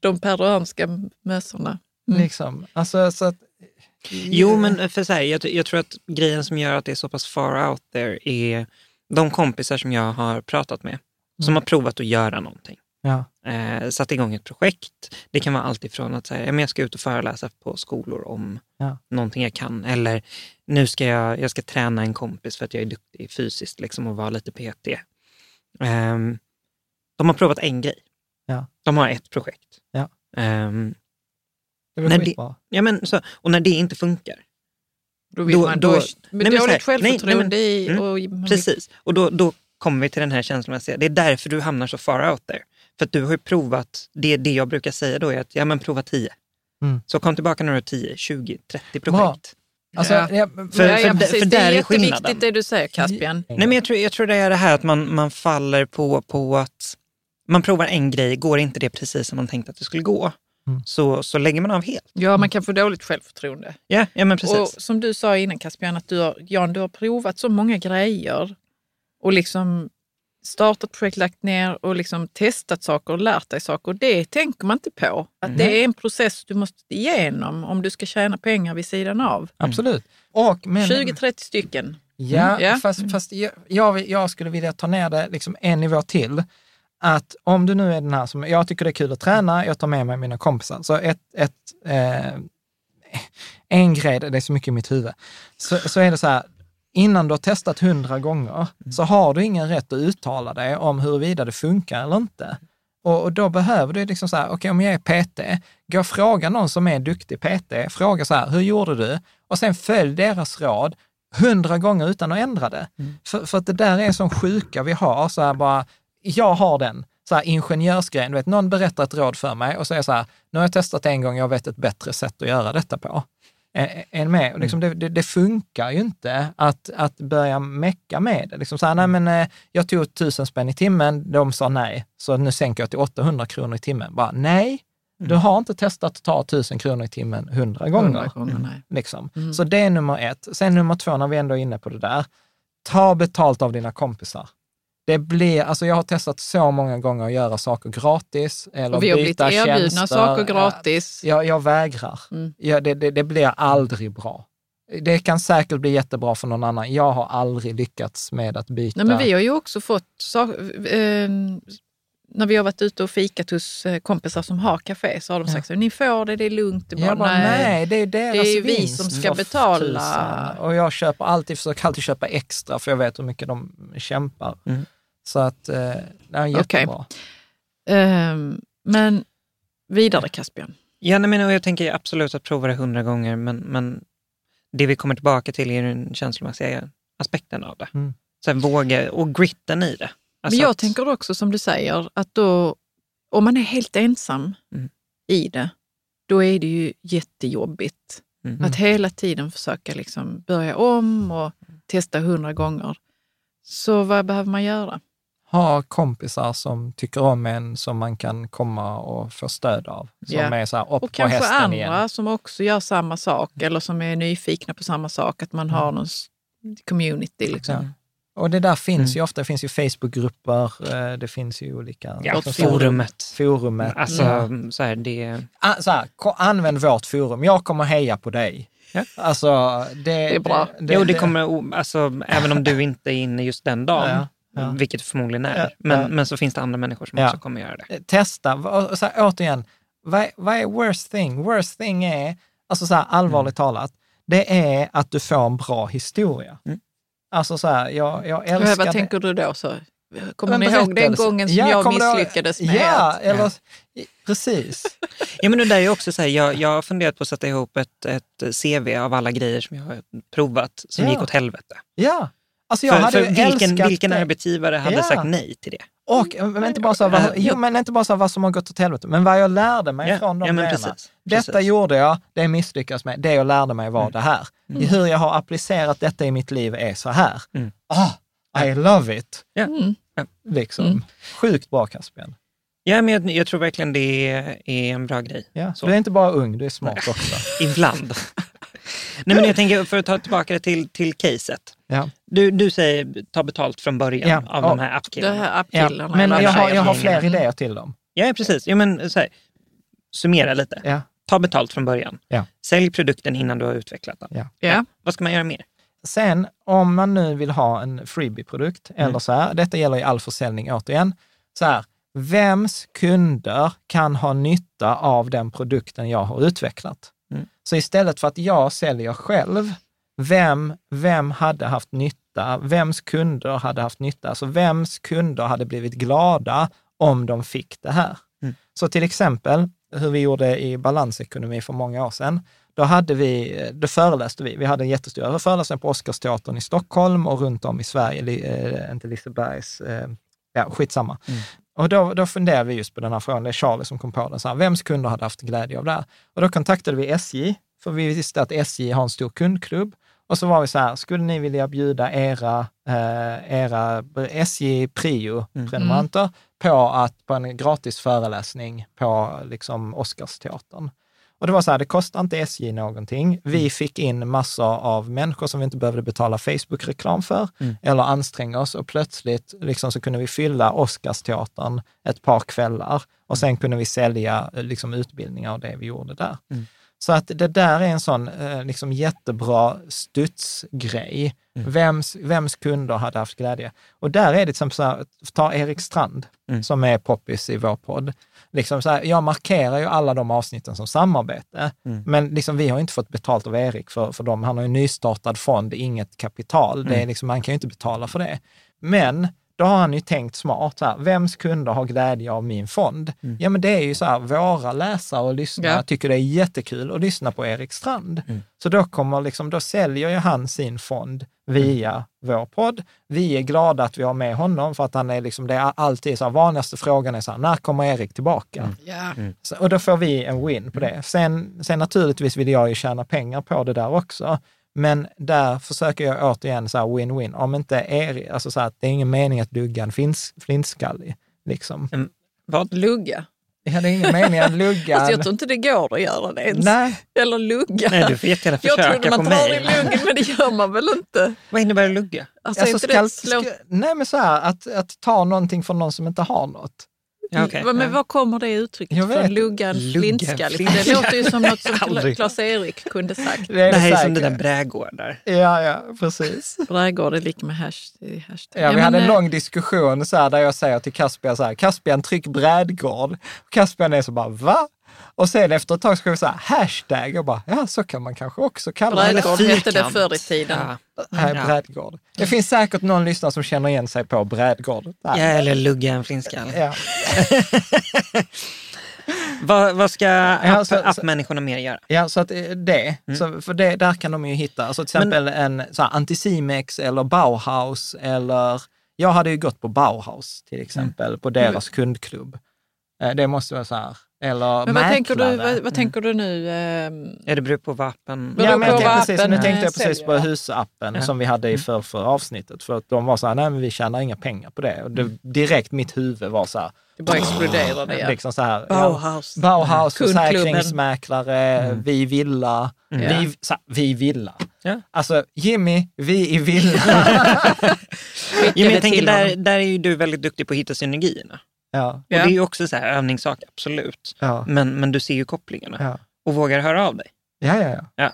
de peruanska mössorna. Mm. liksom. Alltså, så att, Jo, men för så här, jag, jag tror att grejen som gör att det är så pass far out there är de kompisar som jag har pratat med, som har provat att göra någonting. Ja, Eh, satt igång ett projekt. Det kan vara allt ifrån att säga, jag ska ut och föreläsa på skolor om Ja. någonting jag kan. Eller nu ska jag, jag ska träna en kompis för att jag är duktig fysiskt liksom, och vara lite PT. Ehm, de har provat en grej. Ja. De har ett projekt. Ja. Ehm, det det- skitbra. ja, men så, och när det inte funkar, Då vill Då- man då- då, nej, men här, dåligt självförtroende nej, i. mm, Och vill- Precis, och då, då kommer vi till den här känslomässiga. Det är därför du hamnar så far out there. För att du har ju provat, det, det jag brukar säga då är att ja, men prova 10. Mm. Så kom tillbaka när du har 10, 20, 30 projekt. Bra. Alltså, Ja. ja, För- ja, ja, för- för det där är är jätteviktigt skillnaden. det du säger Caspian. Nej, men jag, tror, jag tror det är det här att man, man faller på, på att man provar en grej, går inte det precis som man tänkte att det skulle gå, Mm. så, så lägger man av helt. Ja, man kan få dåligt självförtroende. Ja, ja men precis. Och som du sa innan Caspian, att du har, Jan, du har provat så många grejer och liksom startat projekt, lagt ner och liksom testat saker och lärt dig saker. Och det tänker man inte på. Att Mm. det är en process du måste igenom om du ska tjäna pengar vid sidan av. Absolut. Och, men, 20-30 stycken. Ja, Mm, ja. fast, fast jag, jag, jag skulle vilja ta ner det liksom en nivå till. Att om du nu är den här som, jag tycker det är kul att träna, jag tar med mig mina kompisar. Så ett, ett, eh, en grej, det är så mycket i mitt huvud, så, så är det så här, innan du har testat hundra gånger så har du ingen rätt att uttala dig om huruvida det funkar eller inte. Och, och då behöver du liksom så här, okej om jag är PT, gå och fråga någon som är duktig PT, fråga så här, hur gjorde du? Och sen följ deras råd hundra gånger utan att ändra det. För, för att det där är en sån sjuka vi har, så här bara, jag har den, så här ingenjörsgrejen, du vet, någon berättar ett råd för mig och jag så här, nu har jag testat en gång, jag vet ett bättre sätt att göra detta på. Än med. Och Liksom det, det, det funkar ju inte att, att börja mecka med det. Liksom så här, nej men eh, jag tog tusen spänn i timmen, de sa nej, så nu sänker jag till 800 kronor i timmen. Bara, nej, du har inte testat att ta tusen kronor i timmen hundra gånger. Hundra gånger, nej. Liksom. Mm. Så det är nummer ett. Sen nummer två, när vi ändå är inne på det där, ta betalt av dina kompisar. Det blir, alltså jag har testat så många gånger att göra saker gratis eller Och vi har blivit byta erbjudna tjänster. saker gratis. Jag, jag vägrar. Mm. Ja, det, det, det blir aldrig bra. Det kan säkert bli jättebra för någon annan. Jag har aldrig lyckats med att byta. Nej, men vi har ju också fått, sa- eh, när vi har varit ute och fikat hos eh, kompisar som har café, så har de sagt så ni får det, det är lugnt. Det är bara, jag bara, nej. det är deras Det är vi som ska betala. tusan. Och jag köper alltid, försöker alltid köpa extra, för jag vet hur mycket de kämpar. Mm. Så att, eh, det är jättebra. Ehm, men vidare Caspian. Ja, nej, men jag tänker absolut att prova det hundra gånger, men, men det vi kommer tillbaka till är den känslomässiga aspekten av det. Mm. Så här, våga, och gritten i det. Alltså Men jag att- tänker också som du säger, att då, om man är helt ensam Mm. i det, då är det ju jättejobbigt. Mm. Att hela tiden försöka liksom börja om och testa hundra gånger. Så vad behöver man göra? Ha kompisar som tycker om en, som man kan komma och få stöd av. Som Ja. är så här, upp Och på kanske hästen andra igen. som också gör samma sak eller som är nyfikna på samma sak, att man har någon community. Liksom. Ja. Och det där finns Mm. ju ofta, det finns ju Facebookgrupper, eh, det finns ju olika... Ja, som- forumet. Forumet. Alltså, Ja. så här, det... Ah, så här, använd vårt forum, jag kommer heja på dig. Ja. Alltså, det, Det är bra. Det, jo, det kommer, alltså, även om du inte är inne just den dagen, Ja, ja. vilket förmodligen är, Ja, men, ja. men så finns det andra människor som Ja. också kommer göra det. testa, och och så här, återigen, vad, är- vad är worst thing? Worst thing är, alltså så här, allvarligt talat, det är att du får en bra historia. Mm. Alltså så här, jag, jag Ja, älskar vad det. tänker du då? Så? Kommer En ni ihåg den gången som Ja, jag misslyckades med Ja, att... eller, precis. Ja, men det där är också så här, jag, jag har funderat på att sätta ihop ett, ett CV av alla grejer som jag har provat som Ja. gick åt helvete. Ja. Alltså jag För, hade för vilken, älskat vilken det. arbetsgivare hade Ja. sagt nej till det? Och men inte bara så vad, jo, men inte bara så vad som har gått åt helvete, men vad jag lärde mig Ja, från de ja, men grejerna. precis, Detta precis. gjorde jag, det misslyckades med. Det jag lärde mig var Mm. det här. Hur jag har applicerat detta i mitt liv är så här. Mm. Ah, I love it. Ja. Mm. Liksom. Mm. Sjukt bra Caspian. Ja, men jag, jag tror verkligen det är en bra grej. Ja. Så. Du är inte bara ung, du är smart också. Ibland. Nej, men jag tänker, för att ta tillbaka det till, till caset. Ja. Du, du säger ta betalt från början Ja, av ja. de här appkillarna. här Ja. Men jag har, jag har tjejerna. fler idéer till dem. Ja, precis. Ja, men, så här, summera lite. Ja. Ta betalt från början. Ja. Sälj produkten innan du har utvecklat den. Ja. Ja. Vad ska man göra mer? Sen om man nu vill ha en freebie-produkt, Mm. eller så här, detta gäller i all försäljning återigen, så här, vems kunder kan ha nytta av den produkten jag har utvecklat? Så istället för att jag säljer själv, vem, vem hade haft nytta? Vems kunder hade haft nytta? Alltså vems kunder hade blivit glada om de fick det här? Mm. Så till exempel, hur vi gjorde i balansekonomi för många år sedan, då, hade vi, då föreläste vi. Vi hade en jättestor föreläsning på Oscarsteatern i Stockholm och runt om i Sverige, eh, inte Lisebergs, eh, ja skitsamma. Mm. Och då, då funderade vi just på den här frågan, det är Charlie som kom på den, så här, vems kunder hade haft glädje av det här? Och då kontaktade vi SJ, för vi visste att SJ har en stor kundklubb. Och så var vi så här, skulle ni vilja bjuda era, eh, era SJ Prio-prenumeranter på, att, på en gratis föreläsning på liksom, Oscarsteatern? Och det var så här, det kostar inte SJ någonting. Vi fick in massor av människor som vi inte behövde betala Facebook-reklam för Mm. eller anstränga oss och plötsligt liksom, så kunde vi fylla Oscarsteatern ett par kvällar och sen kunde vi sälja liksom, utbildningar och det vi gjorde där. Mm. Så att det där är en sån eh, liksom, jättebra studsgrej. Mm. Vems, vems kunder hade haft glädje? Och där är det till exempel så här, ta Erik Strand Mm. som är poppis i vår podd. Liksom så här, jag markerar ju alla de avsnitten som samarbete, Mm. men liksom, vi har inte fått betalt av Erik för, för dem. Han har ju nystartad fond, inget kapital. Det är Mm. liksom, han kan ju inte betala för det. Men då har han ju tänkt smart, så här, vems kunder har glädje av min fond? Mm. Ja, men det är ju så här, våra läsare och lyssnare Ja. tycker det är jättekul att lyssna på Erik Strand. Mm. Så då, kommer liksom, då säljer ju han sin fond via vår podd. Vi är glada att vi har med honom för att han är liksom, det är alltid så här, vanligaste frågan är så här, när kommer Erik tillbaka? Mm. Ja. Så, och då får vi en win på det. Sen, sen naturligtvis vill jag ju tjäna pengar på det där också. Men där försöker jag återigen så här win-win. Om inte Erik, alltså så här, det är ingen mening att lugga en fins, flintskallig. Liksom. Vad? Lugga. Ja, det är ingen mening att lugga Alltså, jag tror inte det går att göra det ens. Nej, Eller lugga. Nej, du får jättegärna jag trodde försöka man drar mig. i luggen, men det gör man väl inte? Vad innebär det lugga? Alltså, alltså, inte ska, det slå... nej men så här, att, att ta någonting från någon som inte har något. Ja. Va- Men var kommer det uttrycket Jag ifrån? vet. Lugga en Lugga en flintskallig? Det låter ju som något som. Klas-Erik kunde sagt. Det är Det här är säkert. som dina brädgårdar. Ja, ja, precis. Brädgård är lika med hash, hashtag. Ja, vi men, hade en eh, lång diskussion så här, där jag säger till Caspian så här, Caspian tryck brädgård. Caspian är så bara, va? Och sen efter ett tag ska vi säga hashtag och bara, ja så kan man kanske också kalla det. Brädgård hette det förr i tiden. Ja. Här, Ja. brädgård. Det finns säkert någon lyssnare som känner igen sig på brädgård. Ja, eller lugga en flintskallig. Ja. Vad, vad ska Ja, app, så- så- appmänniskorna mer göra? Ja, så att eh, det, så för det, där kan de ju hitta, alltså till exempel en så här, Anticimex eller Bauhaus eller, jag hade ju gått på Bauhaus till exempel, på deras kundklubb. Eh, Det måste vara så här, eller Men vad tänker, du, vad, vad tänker du nu? ehm, Ja, det beror på vad appen... Ja, men jag tänkte precis, nu tänkte jag precis på ja. husappen Ja. som vi hade i för, för avsnittet. För att de var så här, nej men vi tjänar inga pengar på det. Och det, direkt mitt huvud var så här, Det bara exploderade. Ja. liksom så här, ja, Bauhaus. Bauhaus, Kundklubben. försäkringsmäklare, vi villa, Ja. vi, så, här, vi villa. Ja. Alltså Jimmy, vi i villa. Ja, det jag tänker, där, där är ju du väldigt duktig på att hitta synergierna. Ja, Och det Ja. är ju också så här övningssak, absolut. ja, Men, men du ser ju kopplingarna ja. och vågar höra av dig. Ja, ja, ja.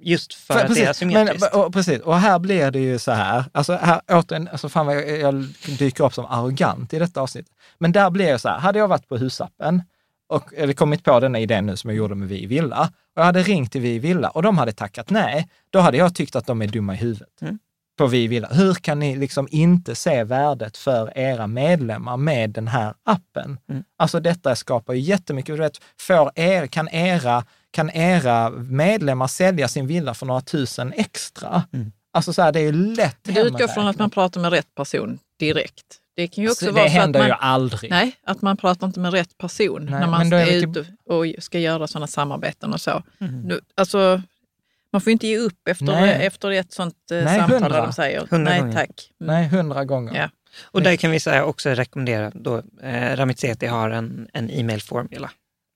Just för, För- att det är precis, men, asymmetriskt. och, precis, och här blir det ju så här, alltså här återigen, alltså fan vad jag, jag dyker upp som arrogant i detta avsnitt. Men där blir det så här, hade jag varit på husappen och eller kommit på denna idén nu som jag gjorde med Vi Villa och jag hade ringt till Vi Villa och de hade tackat nej, då hade jag tyckt att de är dumma i huvudet. Mm. På Vi i Villa. Hur kan ni liksom inte se värdet för era medlemmar med den här appen? Mm. Alltså detta skapar ju jättemycket, du vet, får er, kan era kan era medlemmar sälja sin villa för några tusen extra? Mm. Alltså så här, det är ju lätt Du utgår från att man pratar med rätt person direkt. Det kan ju också Så vara Det så att händer man, ju aldrig. Nej, att man pratar inte med rätt person Nej, när man är är, ute och ska göra sådana samarbeten och så. Mm. Nu, alltså, man får inte ge upp efter, Nej. efter ett sånt eh, Nej, samtal hundra. där de säger Hundra nej gånger. tack. Mm. Nej, hundra gånger. Ja. Och där kan vi säga också rekommendera, då, eh, Ramit Sethi har en, en e-mailformula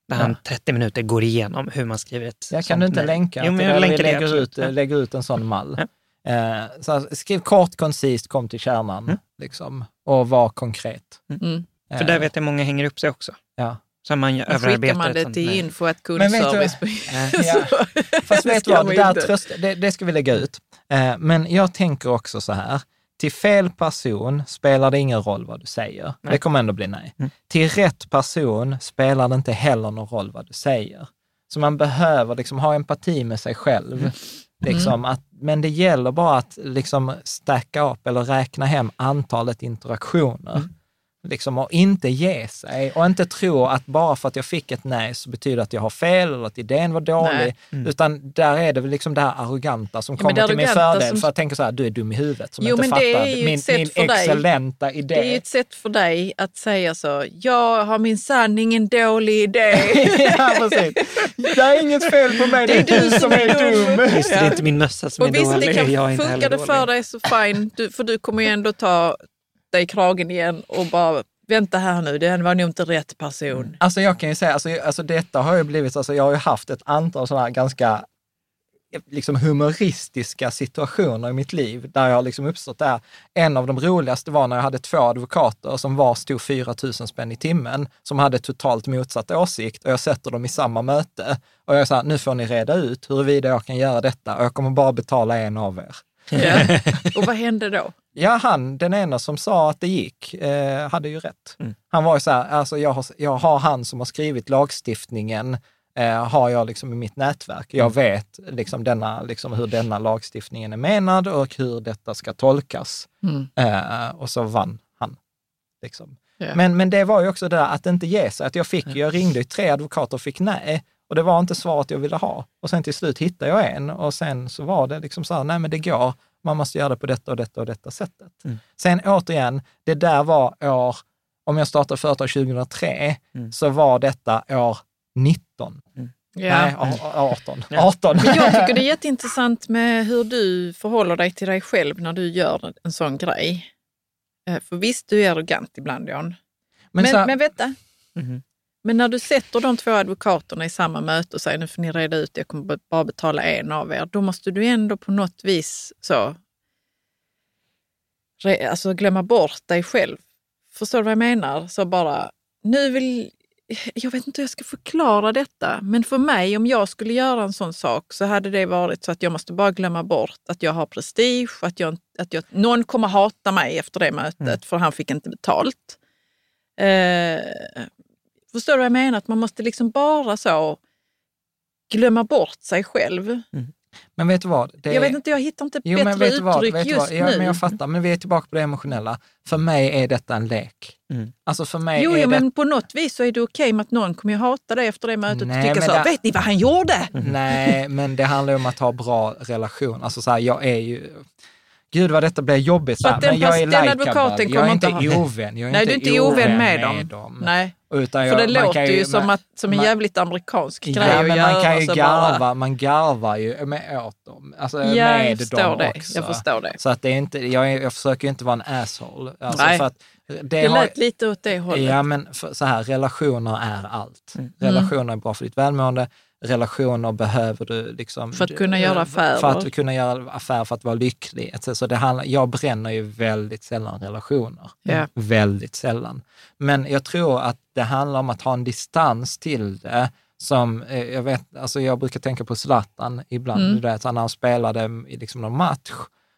där han Ja. 30 minuter går igenom hur man skriver ett Jag kan du inte mejl. länka Jo, men jag vi länkar det, lägger, absolut. ut, Ja. lägger ut en sån mall. Ja. Eh, så här, skriv kort, koncist, kom till kärnan Mm. liksom, och var konkret. Mm. För Eh, där vet jag många hänger upp sig också. ja. Så man Då överarbetar skickar man det till info att Men vet du- kundservice. Ja. Fast vet du ska vad, det, där tröst, det, det ska vi lägga ut. Eh, men jag tänker också så här, till fel person spelar det ingen roll vad du säger. Nej. Det kommer ändå bli nej. Mm. Till rätt person spelar det inte heller någon roll vad du säger. Så man behöver liksom ha empati med sig själv. Mm. Liksom att, men det gäller bara att liksom stacka upp eller räkna hem antalet interaktioner. Mm. Liksom, och inte ge sig och inte tro att bara för att jag fick ett nej så betyder det att jag har fel eller att idén var dålig. Mm. Utan där är det väl liksom det här arroganta som Ja, kommer till min fördel. som- För jag tänker så här, du är dum i huvudet som Jo, inte fattar min, min för dig. excellenta idé. Det är ju ett sätt för dig att säga så. Jag har minsann ingen dålig idé. ja, precis. Det är inget fel på mig, det är, du som är dum. Just det, är inte min mössa som Och är visst, dålig. det kan, jag är funkar det för dig så fine, du, för du kommer ju ändå ta dig i kragen igen och bara vänta här nu, det var nog inte rätt person. Alltså jag kan ju säga, alltså, alltså detta har ju blivit, alltså jag har ju haft ett antal sådana här ganska liksom humoristiska situationer i mitt liv där jag har liksom uppstått där. En av de roligaste var när jag hade två advokater som var stod 4 000 spänn i timmen, som hade totalt motsatt åsikt och jag sätter dem i samma möte. Och jag sa, nu får ni reda ut huruvida jag kan göra detta och jag kommer bara betala en av er. Ja. Och vad hände då? Ja, han, den ena som sa att det gick, eh, hade ju rätt. Mm. Han var ju så här, alltså jag har, jag har han som har skrivit lagstiftningen, eh, har jag liksom i mitt nätverk. Jag Mm. vet liksom denna, liksom hur denna lagstiftningen är menad och hur detta ska tolkas. Mm. Eh, och så vann han. Liksom. Ja. Men, men det var ju också det där att inte ge sig. Att jag, fick, jag ringde ju tre advokater och fick nej. Och det var inte svaret jag ville ha. Och sen till slut hittade jag en och sen så var det liksom så här, nej men det går. Man måste göra det på detta och detta och detta sättet. Mm. Sen återigen, det där var år, om jag startade företag 2003, Mm. så var detta år 19. Ja. Nej, a- 18. Ja. 18. Men jag tycker det är jätteintressant med hur du förhåller dig till dig själv när du gör en sån grej. Eh, För visst, du är arrogant ibland, Jan. men, Men, så, men vänta, Mhm. Men när du sätter de två advokaterna i samma möte och säger nu får ni reda ut, jag kommer bara betala en av er, då måste du ändå på något vis så, re, alltså glömma bort dig själv. Förstår du vad jag menar? Så bara, nu vill, jag vet inte hur jag ska förklara detta, men för mig om jag skulle göra en sån sak så hade det varit så att jag måste bara glömma bort att jag har prestige, att, jag, att jag, någon kommer hata mig efter det mötet Mm. för han fick inte betalt. Eh, förstår du vad jag menar? Att man måste liksom bara så glömma bort sig själv. Men vet du vad? Det Jag vet inte, jag hittar inte Jo, bättre vad? uttryck Vet du just vad? Ja, nu. men jag fattar, men vi är tillbaka på det emotionella. För mig är detta en lek. Mm. Alltså för mig Jo, är jo, det... men på något vis så är det okej med att någon kommer ju hata dig efter det mötet Nej, och tycka så, det- vet ni vad han gjorde? Nej, men det handlar ju om att ha bra relation. Alltså så här, jag är ju... Gud vad detta blir jobbigt. Så men jag är den likeable. advokaten Jag är inte inte ha- ovän. Jag är Nej, du är inte ovän med dem. Nej, Utan för jag, det man låter kan ju som, att, som en man- jävligt amerikansk grej Ja, att men göra. man kan ju garva, bara- man garvar ju med åt dem. Alltså Ja, jag med dem det. också. Jag förstår det. Så att det är inte, jag, jag försöker ju inte vara en asshole. Alltså Nej. för att det Det har, lät lite åt det hållet. Ja, men för, så här, relationer är allt. Mm. Relationer är bra för ditt välmående. Relationer behöver du liksom... För att kunna göra affärer. För att kunna göra affärer, för att vara lycklig. Så det handlar, jag bränner ju väldigt sällan relationer. Ja. Väldigt sällan. Men jag tror att det handlar om att ha en distans till det. Som, eh, jag, vet, alltså jag brukar tänka på Zlatan ibland, Mm. du vet, när han spelade i liksom någon match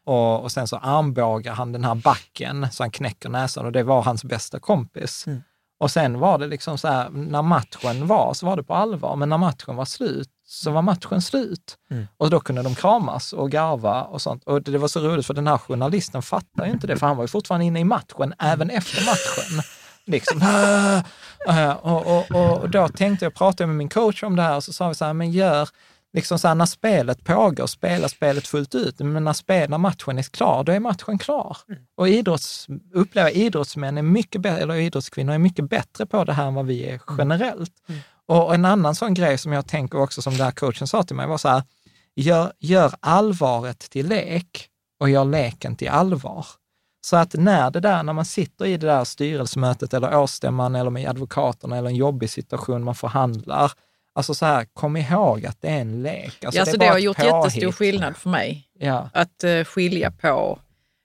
och, och sen så armbågar han den här backen så han knäcker näsan och det var hans bästa kompis. Mm. Och sen var det liksom så här, när matchen var så var det på allvar, men när matchen var slut så var matchen slut. Mm. Och då kunde de kramas och garva och sånt. Och det var så roligt för den här journalisten fattar ju inte det, för han var ju fortfarande inne i matchen även efter matchen. Liksom. Och, och, och, och då tänkte jag, pratade med min coach om det här och så sa vi så här, men gör, liksom så här, när spelet pågår, spela spelet fullt ut. Men när, spel, när matchen är klar, då är matchen klar. Och idrotts, upplever idrottsmän är mycket bättre, eller idrottskvinnor är mycket bättre på det här än vad vi är generellt. Och en annan sån grej som jag tänker också, som den här coachen sa till mig, var så här, gör, gör allvaret till lek och gör leken till allvar. Så att när det där, när man sitter i det där styrelsemötet eller årsstämman eller med advokaterna eller en jobbig situation, man förhandlar, alltså så här, kom ihåg att det är en lek. Alltså ja, det så det har gjort påhitt. jättestor skillnad för mig. Ja, Att eh, skilja på,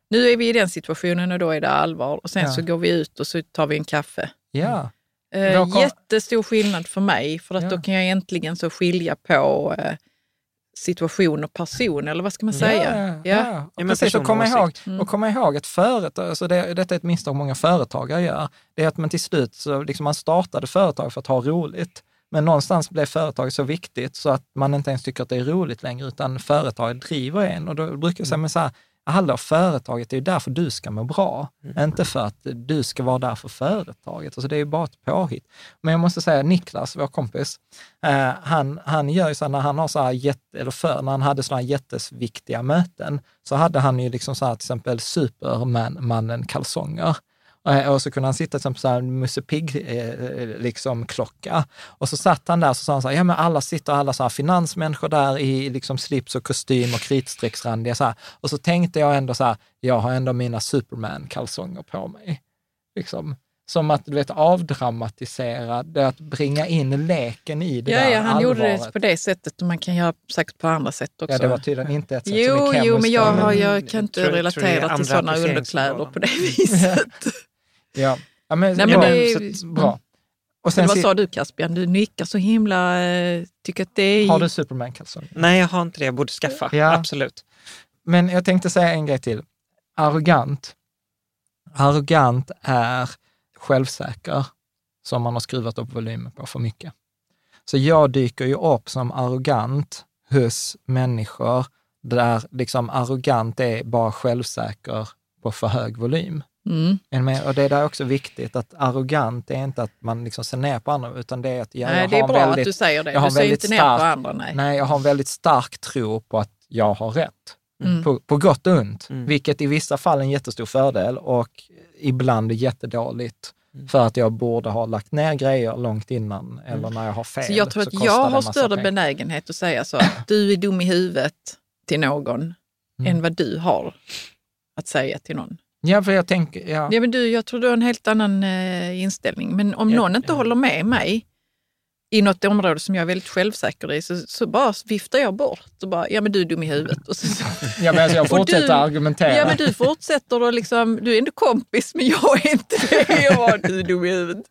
nu är vi i den situationen och då är det allvar och sen Ja. så går vi ut och så tar vi en kaffe. ja, Vår kom- jättestor skillnad för mig, för att Ja. då kan jag äntligen så skilja på eh, situation och person, eller vad ska man säga? Ja, ja, ja. Och men precis, och komma ihåg. Mm. och komma ihåg att företag, alltså det, detta är ett misstag många företagare gör, det är att man till slut, så liksom man startade företag för att ha roligt, men någonstans blev företaget så viktigt så att man inte ens tycker att det är roligt längre, utan företaget driver en. Och då brukar jag säga, men så här, hallå, företaget är ju därför du ska må bra, inte för att du ska vara där för företaget. Alltså det är ju bara ett påhitt. Men jag måste säga, Niklas, vår kompis, eh, han, han gör ju så här, när han har så här jätte, eller för, när han hade sådana här jättesviktiga möten, så hade han ju liksom så här till exempel Supermannen-kalsonger. Eh, Och så kunde han sitta så här Musse Pigg eh, liksom klocka. Och så satt han där och så sa han så här, ja men alla sitter alla så här finansmänniskor där i liksom slips och kostym och kritstrecksrandiga så här. Och så tänkte jag ändå så här, jag har ändå mina Superman-kalsonger på mig. Liksom. Som att du vet, avdramatisera, det att bringa in leken i det Ja, där ja, han gjorde allvaret. det på det sättet och man kan göra säkert på andra sätt också. Ja, det var tydligen inte ett sätt jo, som är jo, men jag, har, men- jag kan inte relatera till sådana underkläder på det viset. Ja, ja men, Nej, bra. men det är- Så att, bra. Och Men sen vad sa du Caspian? Du nickar så himla, eh, tycker att det är... har du Superman-kalsonger? Nej, jag har inte det. Jag borde skaffa. Ja. Absolut. Men jag tänkte säga en grej till. Arrogant. Arrogant är självsäker som man har skruvat upp volymen på för mycket. Så jag dyker ju upp som arrogant hos människor där liksom arrogant är bara självsäker på för hög volym. Mm. Och det är där också viktigt att arrogant är inte att man liksom ser ner på andra, utan det är att jag, Nej, jag det är har bra väldigt, att du säger det. jag har Du ser inte ner på stark- andra. Nej. Nej, jag har en väldigt stark tro på att jag har rätt. Mm. På, på gott och ont, Mm. vilket i vissa fall är en jättestor fördel och ibland är jättedåligt. Mm. För att jag borde ha lagt ner grejer långt innan eller när jag har fel. Så jag tror att jag har större pengar. benägenhet att säga så. att Du är dum i huvudet till någon Mm. än vad du har att säga till någon. Ja, för jag tänker, ja. Ja, men du, jag tror du har en helt annan eh, inställning. Men om Ja, någon inte ja. håller med mig i något område som jag är väldigt självsäker i så, så bara viftar jag bort och bara, ja men du är dum i huvudet. Och så, så, ja men alltså jag Och fortsätter du- argumentera. ja men du fortsätter och liksom, du är ändå kompis men jag är inte det. Jag du är dum i huvudet.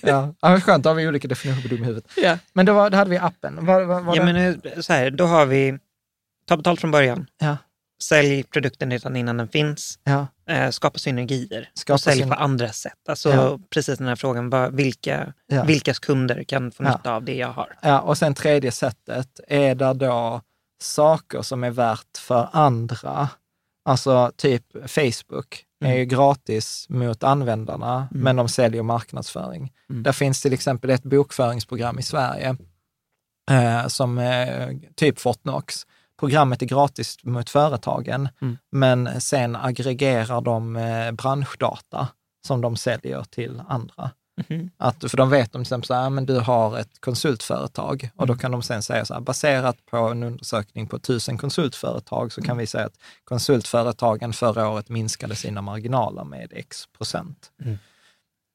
ja. Ja, men skönt, då har vi olika definitioner på dum i huvudet. Ja. Men då, var, då hade vi appen. Var, var, var Ja, det- men eh, så här, då har vi, ta betalt från början, ja, sälj produkten redan innan den finns, ja. eh, skapa synergier Skapa och sälj syner- på andra sätt. Alltså Ja. precis den här frågan, vilka, Ja. vilkas kunder kan få nytta av det jag har? Ja, och sen tredje sättet, är där då saker som är värt för andra, alltså typ Facebook, är ju gratis mot användarna, men de säljer marknadsföring. Mm. Där finns till exempel ett bokföringsprogram i Sverige, eh, som eh, typ Fortnox. Programmet är gratis mot företagen, Mm. men sen aggregerar de eh, branschdata som de säljer till andra. Mhm. Att, för de vet om till exempel så här, men du har ett konsultföretag och Mm. då kan de sen säga så här, baserat på en undersökning på tusen konsultföretag så Mm. kan vi säga att konsultföretagen förra året minskade sina marginaler med x procent. Mm.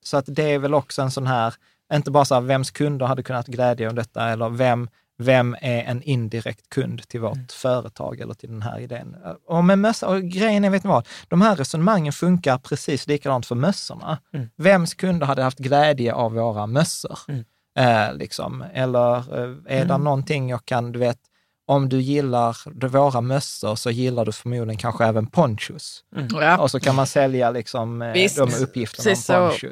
Så att det är väl också en sån här, inte bara så här, vems kunder hade kunnat glädja av detta eller vem, vem är en indirekt kund till vårt Mm. företag eller till den här idén. Och med mössa, och grejen är, vet ni vad, de här resonemangen funkar precis likadant för mössorna. Mm. Vems kunder hade haft glädje av våra mössor? Mm. Eh, liksom. Eller eh, är det Mm. någonting jag kan, du vet, om du gillar våra mössor så gillar du förmodligen kanske även ponchos. Ja. Och så kan man sälja liksom, eh, Visst. de uppgifterna Precis om så.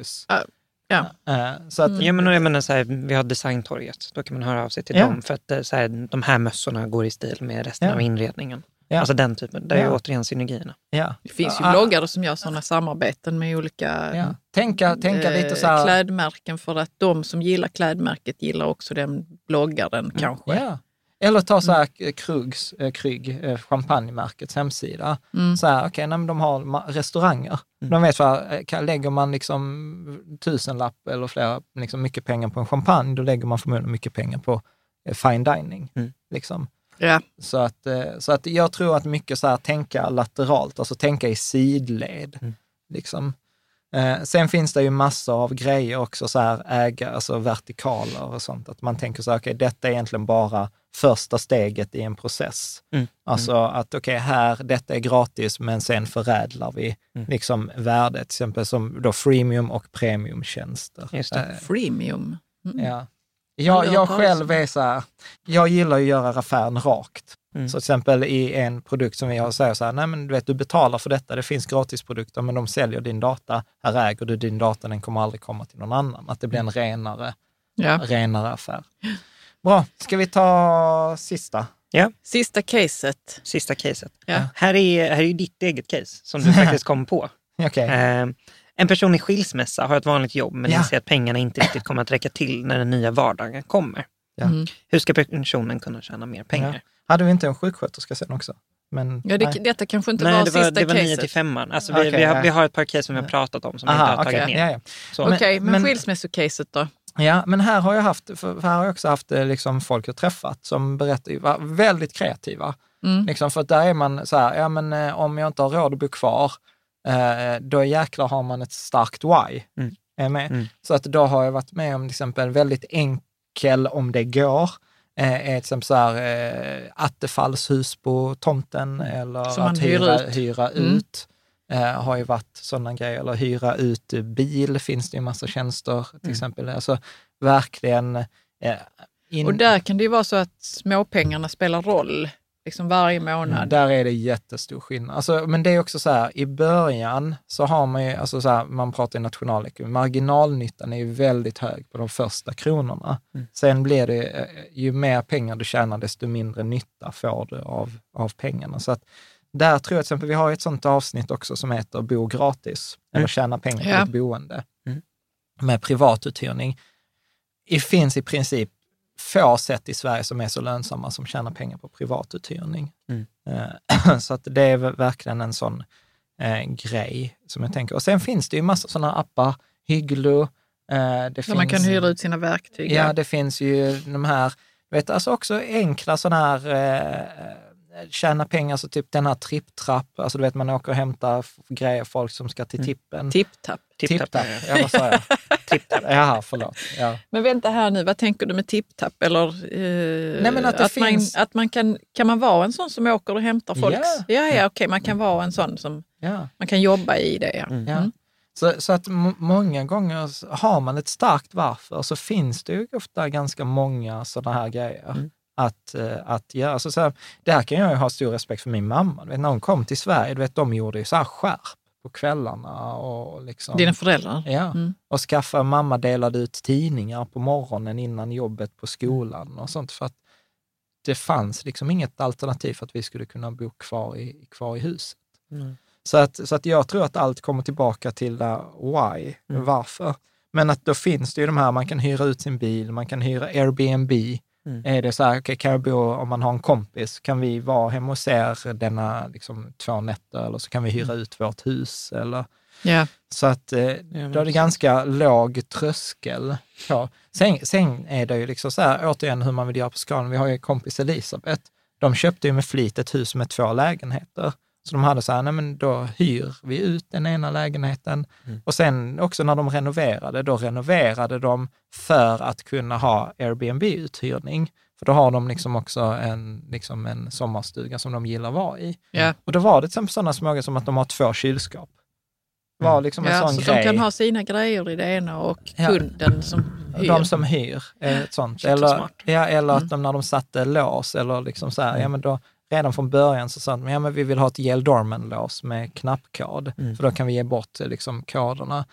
Ja. Eh, så att, Ja, men jag menar så här, vi har designtorget. Då kan man höra av sig till Ja. dem för att eh, så här, de här mössorna går i stil med resten Ja. av inredningen. Ja. Alltså den typen. Det är ju återigen synergierna. ja. Det finns ju bloggare som gör sådana samarbeten med olika Ja. Tänka, tänka eh, lite så här, klädmärken för att de som gillar klädmärket gillar också den bloggaren kanske. Mm. Ja. Eller ta så här eh, Krugs, eh, Krygg, eh, champagnemärkets hemsida. Mm. Så här, okej, nej, men de har restauranger. De vet vad, kan, lägger man liksom tusenlapp eller flera, liksom mycket pengar på en champagne, då lägger man förmodligen mycket pengar på eh, fine dining. Mm. Liksom. Ja. Så, att, eh, så att jag tror att mycket så här, tänka lateralt, alltså tänka i sidled. Mm. Liksom. Eh, sen finns det ju massor av grejer också, så här, äga, alltså vertikaler och sånt. Att man tänker så här, okej, detta är egentligen bara första steget i en process. Mm. Alltså att okej, här, detta är gratis, men sen förädlar vi Mm. liksom värdet, till exempel som då freemium och premiumtjänster. Just det. Eh, Freemium. Mm. Ja. Jag, jag själv är så här, jag gillar att göra affären rakt. Mm. Så till exempel i en produkt som vi har, säger så här, nej men du vet, du betalar för detta, det finns gratisprodukter, men de säljer din data, här äger du din data, den kommer aldrig komma till någon annan. Att det blir en renare, Ja. renare affär. Bra, ska vi ta sista? Sista caset. Sista caset. Ja. Här är, här är ju ditt eget case som du faktiskt kom på. Okej. Eh, en person i skilsmässa har ett vanligt jobb men Ja. inser att pengarna inte riktigt kommer att räcka till när den nya vardagen kommer. Ja. Mm. Hur ska personen kunna tjäna mer pengar? Hade vi inte en sjuksköterska sen också? Men, Ja, det, nej. detta kanske inte Nej, var det var, sista det var 9 caset. till 5. Alltså, vi, har, ja. vi har ett par case som vi har pratat om som vi inte Aha, har tagit okej. ner. Ja, ja. Okej, men, Men- skilsmässocaset då? Ja, men här har jag haft, för här har jag också haft eh, liksom, folk jag träffat som berättar, var väldigt kreativa. Mm. Liksom, för att där är man så här, ja men eh, om jag inte har råd att bo kvar, eh, då jäklar har man ett starkt why. Mm. Är med? Mm. Så att då har jag varit med om till exempel väldigt enkel, om det går, eh, är till exempel så här, eh, attefallshus på tomten eller Som att hyr hyra, ut. hyra Mm. ut. Eh, har ju varit sådana grejer, eller hyra ut bil finns det ju massa tjänster till Mm. exempel. Alltså verkligen eh, in, Och där kan det ju vara så att småpengarna spelar roll liksom varje månad. Där är det jättestor skillnad. Alltså, men det är också så här, i början så har man ju, alltså så här, man pratar i nationalekonomi, marginalnyttan är ju väldigt hög på de första kronorna. Mm. Sen blir det, eh, ju mer pengar du tjänar, desto mindre nytta får du av, av pengarna. Så att där tror jag till exempel, vi har ett sånt avsnitt också som heter Bo gratis, eller Mm. tjäna pengar på Ja. ett boende, Mm. med privatuthyrning. Det finns i princip få sätt i Sverige som är så lönsamma som tjänar pengar på privatuthyrning. Mm. Eh, Så att det är verkligen en sån eh, grej som jag tänker. Och sen finns det ju massa sådana appar, Hygglo. Eh, det Där finns, man kan hyra ut sina verktyg. Ja, det finns ju de här, vet, alltså också enkla sådana här eh, tjäna pengar, så typ den här tripptrapp, alltså du vet man åker och hämtar grejer, folk som ska till Mm. tippen. Tipptapp. Tipptapp, ja vad sa jag? Tipptapp, jaha förlåt. Ja. Men vänta här nu, vad tänker du med tipptapp? Eller, eh, Nej, men att det finns- man, att man kan, kan man vara en sån som åker och hämtar folks... Ja. Ja, ja, okej, man kan vara en sån som Ja. man kan jobba i det. Ja. Mm. Mm. Så, så att många gånger har man ett starkt varför så finns det ju ofta ganska många sådana här grejer Mm. Att, eh, att göra. Så, så här, där kan jag ju ha stor respekt för min mamma. Du vet, när hon kom till Sverige, du vet, de gjorde ju så här skärp på kvällarna och liksom... Dina föräldrar? Ja, Mm. och skaffa, mamma delade ut tidningar på morgonen innan jobbet på skolan och sånt för att det fanns liksom inget alternativ för att vi skulle kunna bo kvar i, kvar i huset. Mm. Så, att, så att jag tror att allt kommer tillbaka till där why, Mm. varför. Men att då finns det ju de här, man kan hyra ut sin bil, man kan hyra Airbnb. Mm. Är det så här, okay, kan jag bo, om man har en kompis, kan vi vara hemma hos er denna liksom, två nätter eller så kan vi hyra Mm. ut vårt hus. Eller, Ja. så att eh, då är det ganska låg tröskel. på. Sen, sen är det ju liksom så här, återigen hur man vill göra på skalan. Vi har ju kompis Elisabeth. De köpte ju med flit ett hus med två lägenheter. Så de hade så här, nej men då hyr vi ut den ena lägenheten. Mm. Och sen också när de renoverade, då renoverade de för att kunna ha Airbnb-uthyrning. För då har de liksom också en, liksom en sommarstuga som de gillar att vara i. Ja. Och då var det till exempel sådana smågrejer som att de har två kylskåp. Var liksom en Ja, sån så grej. de kan ha sina grejer i det ena och Ja. kunden som hyr. De som hyr, eh, ett sånt. Eller smart. ja, eller Mm. att de när de satte lås, eller liksom så här, Mm. ja men då, redan från början så sa de, ja men vi vill ha ett Yale Dorman-lås med knappkod, Mm. för då kan vi ge bort eh, liksom koderna.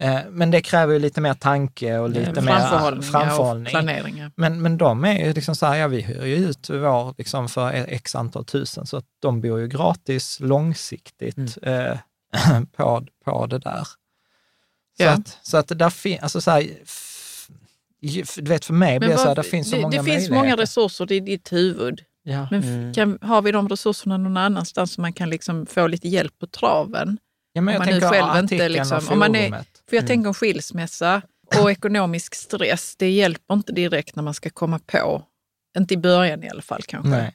Eh, men det kräver ju lite mer tanke och lite mer framförhållning, framförhållning. och planering. ja. Men, men de är ju liksom så här, ja vi hyr ju ut vår liksom för x antal tusen, så att de bor ju gratis långsiktigt eh, på, på det där. Så, Ja. att, så att det där finns, alltså så här, du vet för mig blir det så här, det finns så det, många det finns många resurser i ditt huvud. Ja. Men Mm. kan, har vi de resurserna någon annanstans så man kan liksom få lite hjälp på traven? Ja, men om man nu själv inte liksom- om man är-. För jag Mm. tänker om skilsmässa och ekonomisk stress, det hjälper inte direkt när man ska komma på. Inte i början i alla fall kanske. Nej.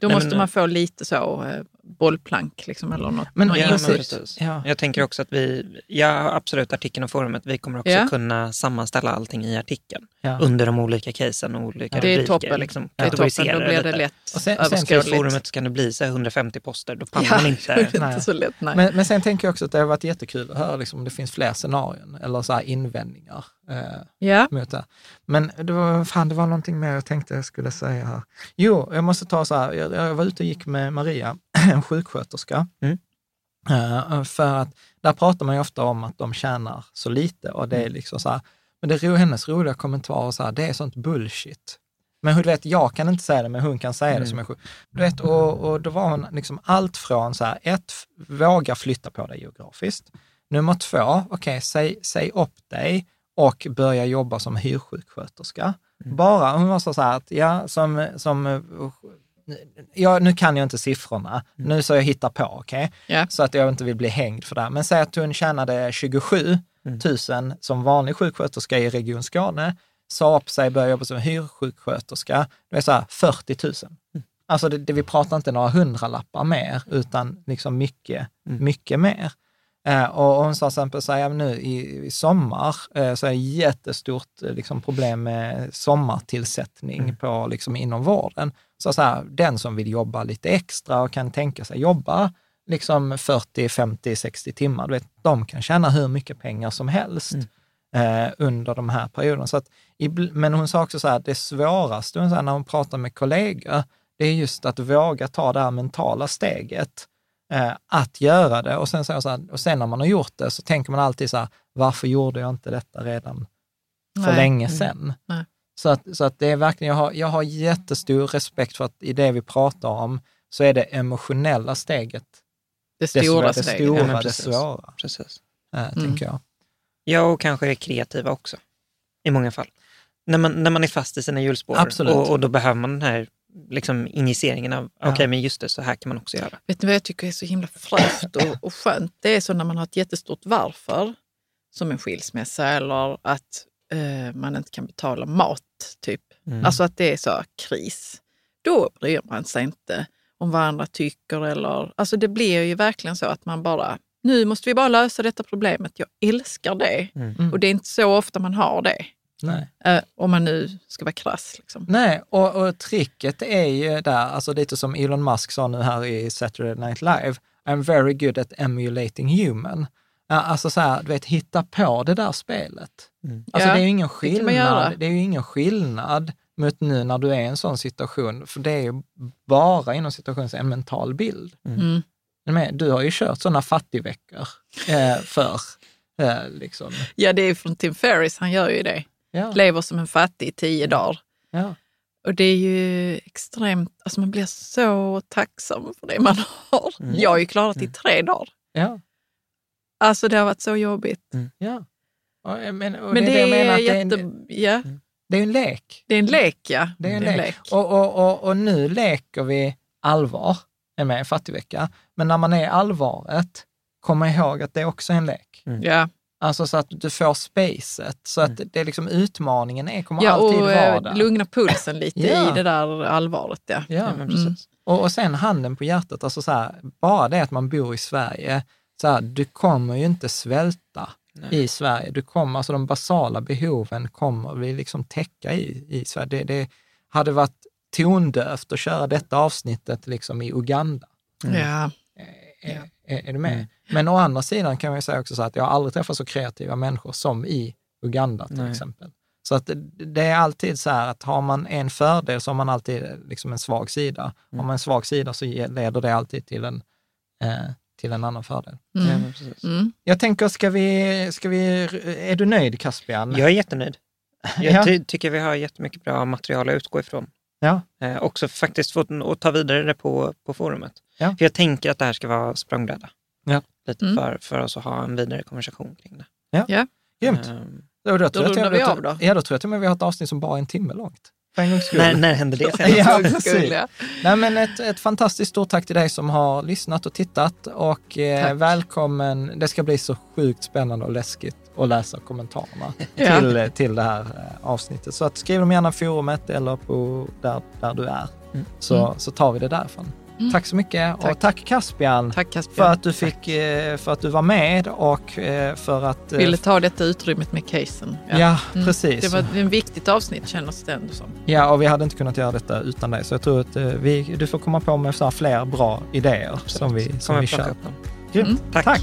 Då Nej, måste men- man få lite så eh, bollplank liksom, eller något. Men- någon Ja, men precis. Ja. Jag tänker också att vi, ja absolut artikeln och forumet, vi kommer också Ja. kunna sammanställa allting i artikeln Ja. under de olika casen och olika det är rubriker. toppen. Liksom, det är toppen, då blir det lätt Och sen- i överskådligt. forumet så kan det bli så här 150 poster, då pallar Ja, man inte. Nej. inte så lätt. Nej. Men, men sen tänker jag också att det har varit jättekul att höra liksom, om det finns fler scenarion eller så här invändningar eh, ja. mot det. Men det var, fan, det var någonting mer jag tänkte jag skulle säga här. Jo, jag måste ta så här, jag, jag var ute och gick med Maria, en sjuksköterska. Mm. Eh, för att där pratar man ju ofta om att de tjänar så lite och det Mm. är liksom så här, men det, hennes roliga kommentar var så här, det är sånt bullshit. Men hon, du vet, jag kan inte säga det, men hon kan säga det Mm. som är sjuk. Du vet, och, och då var hon liksom allt från så här, ett, våga flytta på dig geografiskt. Nummer två, okej, säg, säg upp dig och börja jobba som hyrsjuksköterska. Mm. Bara, hon var så här att, ja, som, som ja, nu kan jag inte siffrorna, Mm. nu så jag hittar på, okej? Ja. Så att jag inte vill bli hängd för det. här. Men säg att hon tjänade 27 Mm. 000 som vanlig sjuksköterska i Region Skåne, sa upp sig, började jobba som hyrsjuksköterska, det är så här 40 000. Mm. Alltså det, det, vi pratar inte några hundralappar mer, utan liksom mycket, Mm. mycket mer. Eh, och hon sa till exempel så här, nu i, i sommar eh, så är det jättestort eh, liksom, problem med sommartillsättning Mm. på, liksom, inom vården. Så, så här, den som vill jobba lite extra och kan tänka sig jobba liksom 40, 50, 60 timmar, du vet, de kan tjäna hur mycket pengar som helst Mm. eh, under de här perioderna. Så att, men hon sa också så här, det svåraste hon sa, när hon pratar med kollegor, det är just att våga ta det här mentala steget eh, att göra det. Och sen, så, så här, och sen när man har gjort det så tänker man alltid så här, varför gjorde jag inte detta redan för Nej. länge Mm. sedan? Nej. Så att, så att det är verkligen, jag har, jag har jättestor respekt för att i det vi pratar om så är det emotionella steget Det det, stora det steget. stora, Ja, men det precis. svåra, Precis. eh, Mm. tänker jag. Ja, och kanske är kreativa också. I många fall. När man, när man är fast i sina hjulspår och, och då behöver man den här liksom, injiceringen av, Ja. okej men just det, så här kan man också göra. Vet ni vad jag tycker är så himla fräscht och, och skönt? Det är så när man har ett jättestort varför, som en skilsmässa eller att eh, man inte kan betala mat, typ. Mm. Alltså att det är så kris. Då bryr man sig inte om vad andra tycker eller... Alltså det blir ju verkligen så att man bara, nu måste vi bara lösa detta problemet. Jag älskar det. Mm. Och det är inte så ofta man har det. Nej. Eh, om man nu ska vara krass. Liksom. Nej, och, och tricket är ju där, alltså lite som Elon Musk sa nu här i Saturday Night Live, I'm very good at emulating human. Alltså så här, du vet, hitta på det där spelet. Mm. Alltså Ja, det är ju ingen det skillnad, det är ju ingen skillnad mot nu när du är i en sån situation, för det är ju bara inom situationen en mental bild. Mm. Men Du har ju kört sådana fattigveckor eh, för eh, liksom. Ja, det är från Tim Ferris, han gör ju det. Ja, Lever som en fattig i tio dagar. ja. Och det är ju extremt, alltså man blir så tacksam för det man har. Jag har ju klarat det i tre dagar. Ja, Alltså det har varit så jobbigt. ja. Och, men, och Men det, det menar, är att det är jätte... en, Ja, det är en lek. det är en lek ja. Det är en lek. Och, och, och, och nu leker vi allvar, är med i Fattigvecka. Men när man är allvaret, kom ihåg att det är också en lek. Ja, Alltså så att du får spacet. Så att det är liksom utmaningen är, kommer ja alltid och vara eh, där. lugna pulsen lite Ja. i det där allvaret. Ja. Ja, Ja, men precis. Och, och sen handen på hjärtat, alltså så här, bara det att man bor i Sverige, så här, du kommer ju inte svälta i Sverige. Du kommer, alltså de basala behoven kommer vi liksom täcka i, i Sverige. Det, det hade varit tondövt att köra detta avsnittet liksom i Uganda. Ja. Är, är, är du med? Men å andra sidan kan man ju säga också så att jag har aldrig träffat så kreativa människor som i Uganda till Nej. exempel. Så att det- är alltid så här att har man en fördel så har man alltid liksom en svag sida. Har man en svag sida så leder det alltid till en, eh, till en annan fördel. Ja, Mm. men precis. Mm. Jag tänker, ska vi, ska vi, är du nöjd Caspian? Jag är jättenöjd. Jag Ja. ty- tycker vi har jättemycket bra material att utgå ifrån. Ja. Eh, också faktiskt få och ta vidare det på, på forumet. Ja. För jag tänker att det här ska vara språngbräda. Ja. Lite Mm. för, för oss att ha en vidare konversation kring det. Ja. Grymt. Ehm, Då, då, tror till- rundar vi då- av då. Ja, då tror jag till och med vi har ett avsnitt som bara är en timme långt. När, när hände det? Ja, precis. ja. Nej, men ett, ett fantastiskt stort tack till dig som har lyssnat och tittat och eh, välkommen. Det ska bli så sjukt spännande och läskigt att läsa kommentarerna Ja. till, eh, till det här eh, avsnittet. Så att skriv dem gärna i forumet eller på där, där du är, Mm. så, så tar vi det därifrån. Tack så mycket och Tack. tack Caspian Tack Caspian. för att du fick, eh, för att du var med och eh, för att... eh, Ville ta detta utrymmet med casen. Ja, Mm. precis. Det var ett viktigt avsnitt kändes det ändå som. Ja, och vi hade inte kunnat göra detta utan dig. Så jag tror att vi, du får komma på med så här fler bra idéer som vi, som vi kör. Grymt. Mm. Tack. Tack.